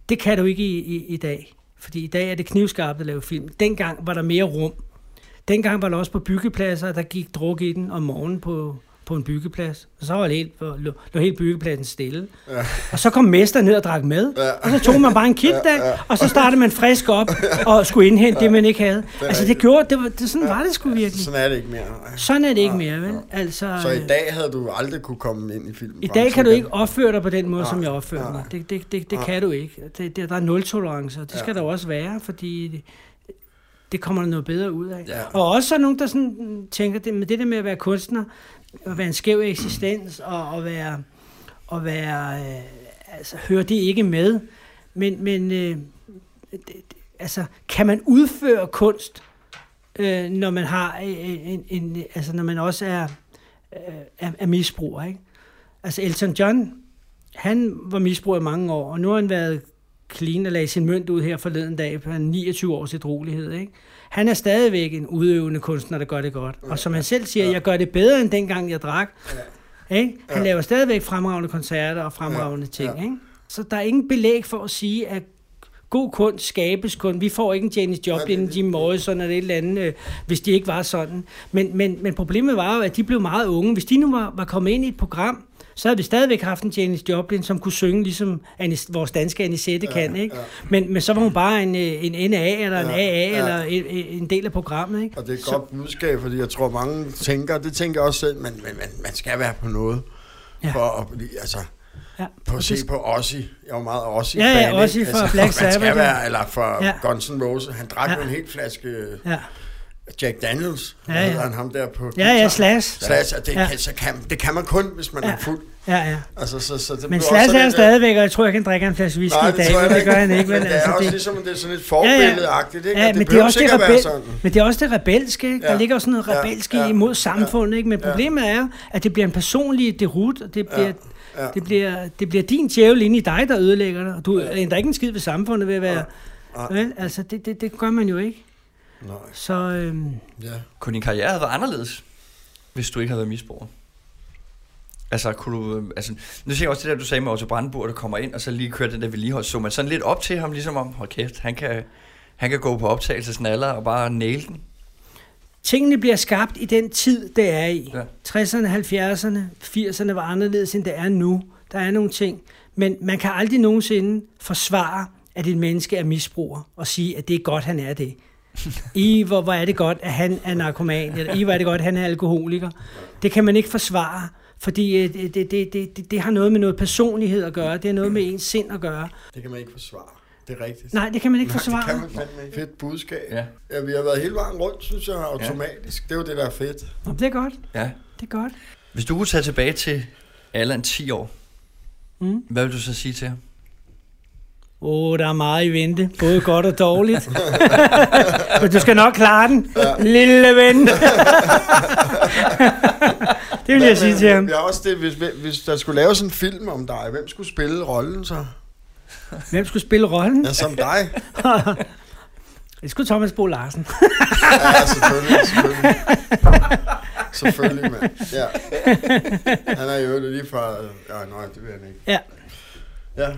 Speaker 2: det kan du ikke i, i, i dag. Fordi i dag er det knivskarpt at lave film. Dengang var der mere rum. Dengang var der også på byggepladser, der gik druk i den om morgenen på, på en byggeplads. Og så var det helt, lå, lå helt byggepladsen stille. Ja. Og så kom mester ned og drak med.
Speaker 3: Ja.
Speaker 2: Ja. Og så tog man bare en kit der, og så startede man frisk op og skulle indhente det, man ikke havde. Altså det gjorde, det var, det, sådan var det sgu virkelig.
Speaker 3: Sådan er det ikke mere.
Speaker 2: Sådan er det ikke mere, vel? Altså,
Speaker 3: Så i
Speaker 2: øh,
Speaker 3: dag havde du aldrig kunne komme ind i filmen.
Speaker 2: i dag kan du ikke opføre dig på den måde,
Speaker 3: Nej,
Speaker 2: som jeg opfører
Speaker 3: nej.
Speaker 2: mig. Det, det, det, det
Speaker 3: Nej.
Speaker 2: kan du ikke. Det, det, der er nul tolerance, og det skal
Speaker 3: Ja.
Speaker 2: der jo også være, fordi det, det kommer der noget bedre ud af.
Speaker 4: Ja.
Speaker 2: Og også så er nogen, der sådan tænker, det, med det der med at være kunstner, at være en skæv eksistens, og at være, og være øh, altså, hører det ikke med. Men, men øh, det, det- altså, kan man udføre kunst, øh, når man har øh, en, en, en, altså når man også er, øh, er, er misbruger, ikke? Altså Elton John, han var misbruger i mange år, og nu har han været clean og lagde sin mønt ud her forleden dag på 29 års ædrolighed, ikke? Han er stadigvæk en udøvende kunstner, der gør det godt. Og som han selv siger, jeg gør det bedre end dengang jeg drak. Ikke? Han laver stadigvæk fremragende koncerter og fremragende ting. Ikke? Så der er ingen belæg for at sige, at god kunst skabes kun. Vi får ikke en Janis Joplin, en Jim Morrison eller et eller andet, øh, hvis de ikke var sådan. Men, men, men problemet var jo, at de blev meget unge. Hvis de nu var, var kommet ind i et program, så havde vi stadigvæk haft en Janis Joplin, som kunne synge, ligesom Anis, vores danske Anisette kan. Ikke?
Speaker 3: ja.
Speaker 2: Men, men så var hun bare en, øh, en NA eller en
Speaker 3: Ja,
Speaker 2: AA
Speaker 3: ja.
Speaker 2: eller en, en del af programmet. Ikke?
Speaker 3: Og det er et godt budskab, fordi jeg tror, mange tænker, det tænker jeg også selv, men, men, men man skal være på noget.
Speaker 2: Ja.
Speaker 3: For at blive, altså,
Speaker 2: Ja.
Speaker 3: på at se på Ozzy. Jeg var meget Ozzy
Speaker 2: Ja, ja, Ozzy *laughs*
Speaker 3: ikke?
Speaker 2: fra Black Sabbath, ja.
Speaker 3: være, eller for
Speaker 2: Ja.
Speaker 3: Guns N' Roses. Han drak
Speaker 2: Ja.
Speaker 3: jo en helt flaske
Speaker 2: Ja,
Speaker 3: Jack Daniels.
Speaker 2: Ja,
Speaker 3: Ja,
Speaker 2: ja.
Speaker 3: ja. han ham der på
Speaker 2: ja, ja. Slash.
Speaker 3: Slash, og det,
Speaker 2: Ja.
Speaker 3: ja. kan, så kan, det kan man kun, hvis man
Speaker 2: Ja.
Speaker 3: ja. er fuld.
Speaker 2: Ja, ja.
Speaker 3: Altså, så, så det
Speaker 2: Men
Speaker 3: også
Speaker 2: Slash
Speaker 3: sådan
Speaker 2: er stadigvæk, og jeg tror, jeg kan drikke en flaske whisky
Speaker 3: Nej,
Speaker 2: i dag, men det gør han ikke. *laughs*
Speaker 3: Men det er
Speaker 2: altså,
Speaker 3: også
Speaker 2: det,
Speaker 3: ligesom, det er sådan et forbilledeagtigt, ikke?
Speaker 2: Ja,
Speaker 3: Og
Speaker 2: men det er også det, rebel,
Speaker 3: sådan.
Speaker 2: men det er også det rebelske, ikke? Der
Speaker 3: Ja.
Speaker 2: ligger også noget
Speaker 3: Ja,
Speaker 2: rebelsk
Speaker 3: ja,
Speaker 2: imod samfundet, ikke? Men
Speaker 3: ja.
Speaker 2: problemet er, at det bliver en personlig derut, og det bliver,
Speaker 3: ja.
Speaker 2: det bliver, det bliver din djævel inde i dig, der ødelægger dig. Og du ændrer ikke en skid ved samfundet ved at være...
Speaker 3: Nej.
Speaker 2: Vel? Altså, det, det, det gør man jo ikke.
Speaker 3: Nej,
Speaker 2: Så øhm,
Speaker 3: ja.
Speaker 4: Kunne din karriere have været anderledes, hvis du ikke havde været misbruger? Altså, kunne du, øh, altså, nu ser jeg også det der, du sagde med Otto Brandenburg, der kommer ind, og så lige kører den der vedligehold. Så man sådan lidt op til ham, ligesom om, hold kæft, han kan, han kan gå på optagelsesnaller og bare nail den.
Speaker 2: tingene bliver skabt i den tid, det er i.
Speaker 4: Ja.
Speaker 2: 60'erne, 70'erne, 80'erne var anderledes, end det er nu. Der er nogle ting. Men man kan aldrig nogensinde forsvare, at et menneske er misbruger, og sige, at det er godt, han er det. I, hvor, hvor er det godt, at han er narkoman, eller i, hvor er det godt, at han er alkoholiker. Det kan man ikke forsvare, fordi øh, det, det, det, det, det har noget med noget personlighed at gøre, det har noget med ens sind at gøre.
Speaker 3: Det kan man ikke forsvare. Det er rigtigt.
Speaker 2: Nej, det kan man ikke
Speaker 3: Nej,
Speaker 2: forsvare.
Speaker 3: det kan man ikke. Fedt budskab.
Speaker 4: Ja.
Speaker 3: Ja, vi har været hele vejen rundt, synes jeg, automatisk. Det er jo det, der er fedt.
Speaker 2: Nå, det er godt,
Speaker 4: ja.
Speaker 2: det er godt.
Speaker 4: Hvis du kunne tage tilbage til Allan 10 år,
Speaker 2: Mm.
Speaker 4: hvad vil du så sige til ham?
Speaker 2: Åh, oh, der er meget i vente. Både godt og dårligt. *laughs* Men du skal nok klare den, ja. lille ven. *laughs* det vil jeg sige til ham.
Speaker 3: Ja, også det, hvis, hvis der skulle laves en film om dig, hvem skulle spille rollen så?
Speaker 2: Hvem skulle spille rollen?
Speaker 3: Ja, som dig. *laughs*
Speaker 2: Det skulle Thomas Bo Larsen.
Speaker 3: Ja, selvfølgelig, selvfølgelig. Selvfølgelig, mand. Ja. Han er jo lige fra... Ja, nej, det vil han ikke.
Speaker 2: Ja.
Speaker 3: Ja.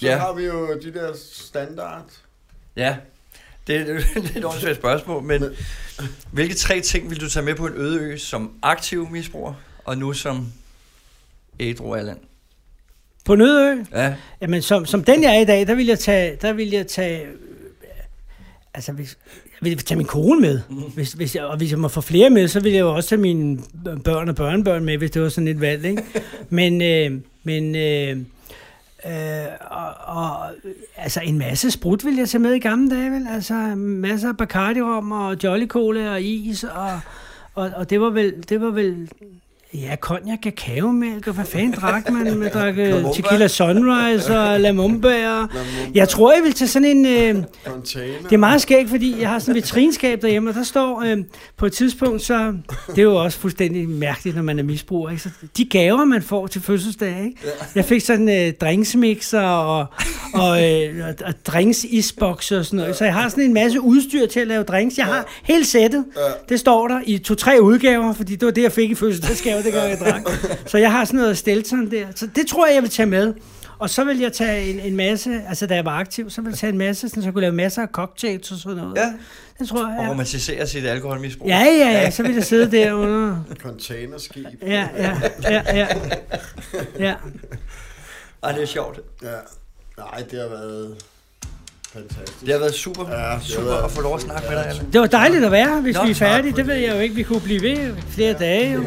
Speaker 3: Så
Speaker 4: Ja.
Speaker 3: har vi jo de der standard.
Speaker 4: Ja, det er *laughs* et åndssvagt spørgsmål, men hvilke tre ting vil du tage med på en øde ø som aktiv misbruger, og nu som ædru Allan?
Speaker 2: På Nødø?
Speaker 4: Ja.
Speaker 2: Jamen, som, som den jeg er i dag, der vil jeg tage, der vil jeg tage, altså hvis, jeg vil tage min kone med,
Speaker 4: Mhm.
Speaker 2: hvis, hvis jeg, og hvis jeg må få flere med, så vil jeg jo også tage mine børn og børnebørn med, hvis det var sådan et valg, ikke? *laughs* Men, øh, men, øh, øh, og, og, altså en masse sprut vil jeg tage med i gamle dage, vel? Altså masser af Bacardi-rom og Jolly Cola og is, og, og, og det var vel, det var vel, Ja, cognac, kakaomælk, og hvad fanden drak man? Man drak øh. Tequila Sunrise og *laughs* Lamumba. jeg tror, jeg vil tage sådan en... Øh, det er meget skægt, fordi jeg har sådan et vitrinskab derhjemme, og der står øh, på et tidspunkt, så... Det er jo også fuldstændig mærkeligt, når man er misbruger, ikke? Så de gaver, man får til fødselsdag, ikke? Jeg fik sådan øh, drinksmixer og, og, øh, og, og drinks isbokser og sådan noget. Så jeg har sådan en masse udstyr til at lave drinks. Jeg har hele sættet. Det står der i to-tre udgaver, fordi det var det, jeg fik i fødselsdagsgave, gør jeg drak. Så jeg har sådan noget Stelton der. Så det tror jeg, jeg vil tage med. Og så vil jeg tage en, en masse, altså da jeg var aktiv, så vil jeg tage en masse, sådan, så jeg kunne lave masser af cocktails og sådan noget.
Speaker 4: Ja.
Speaker 2: Det tror
Speaker 4: Og
Speaker 2: jeg, ja.
Speaker 4: romantisere sit alkoholmisbrug.
Speaker 2: Ja, ja, ja, så vil jeg sidde derunder.
Speaker 3: Containerskib.
Speaker 2: Ja, ja, ja, ja. ja.
Speaker 4: Ej, det er sjovt.
Speaker 3: Ja. Nej, det har været fantastisk.
Speaker 4: Det har været super,
Speaker 3: Ja,
Speaker 4: super
Speaker 3: været-
Speaker 4: at få lov at snakke med dig, Allan.
Speaker 2: Det var dejligt at være her, hvis
Speaker 4: Nå,
Speaker 2: vi er færdige. Det ved jeg jo ikke. Vi kunne blive ved flere dage. Jo.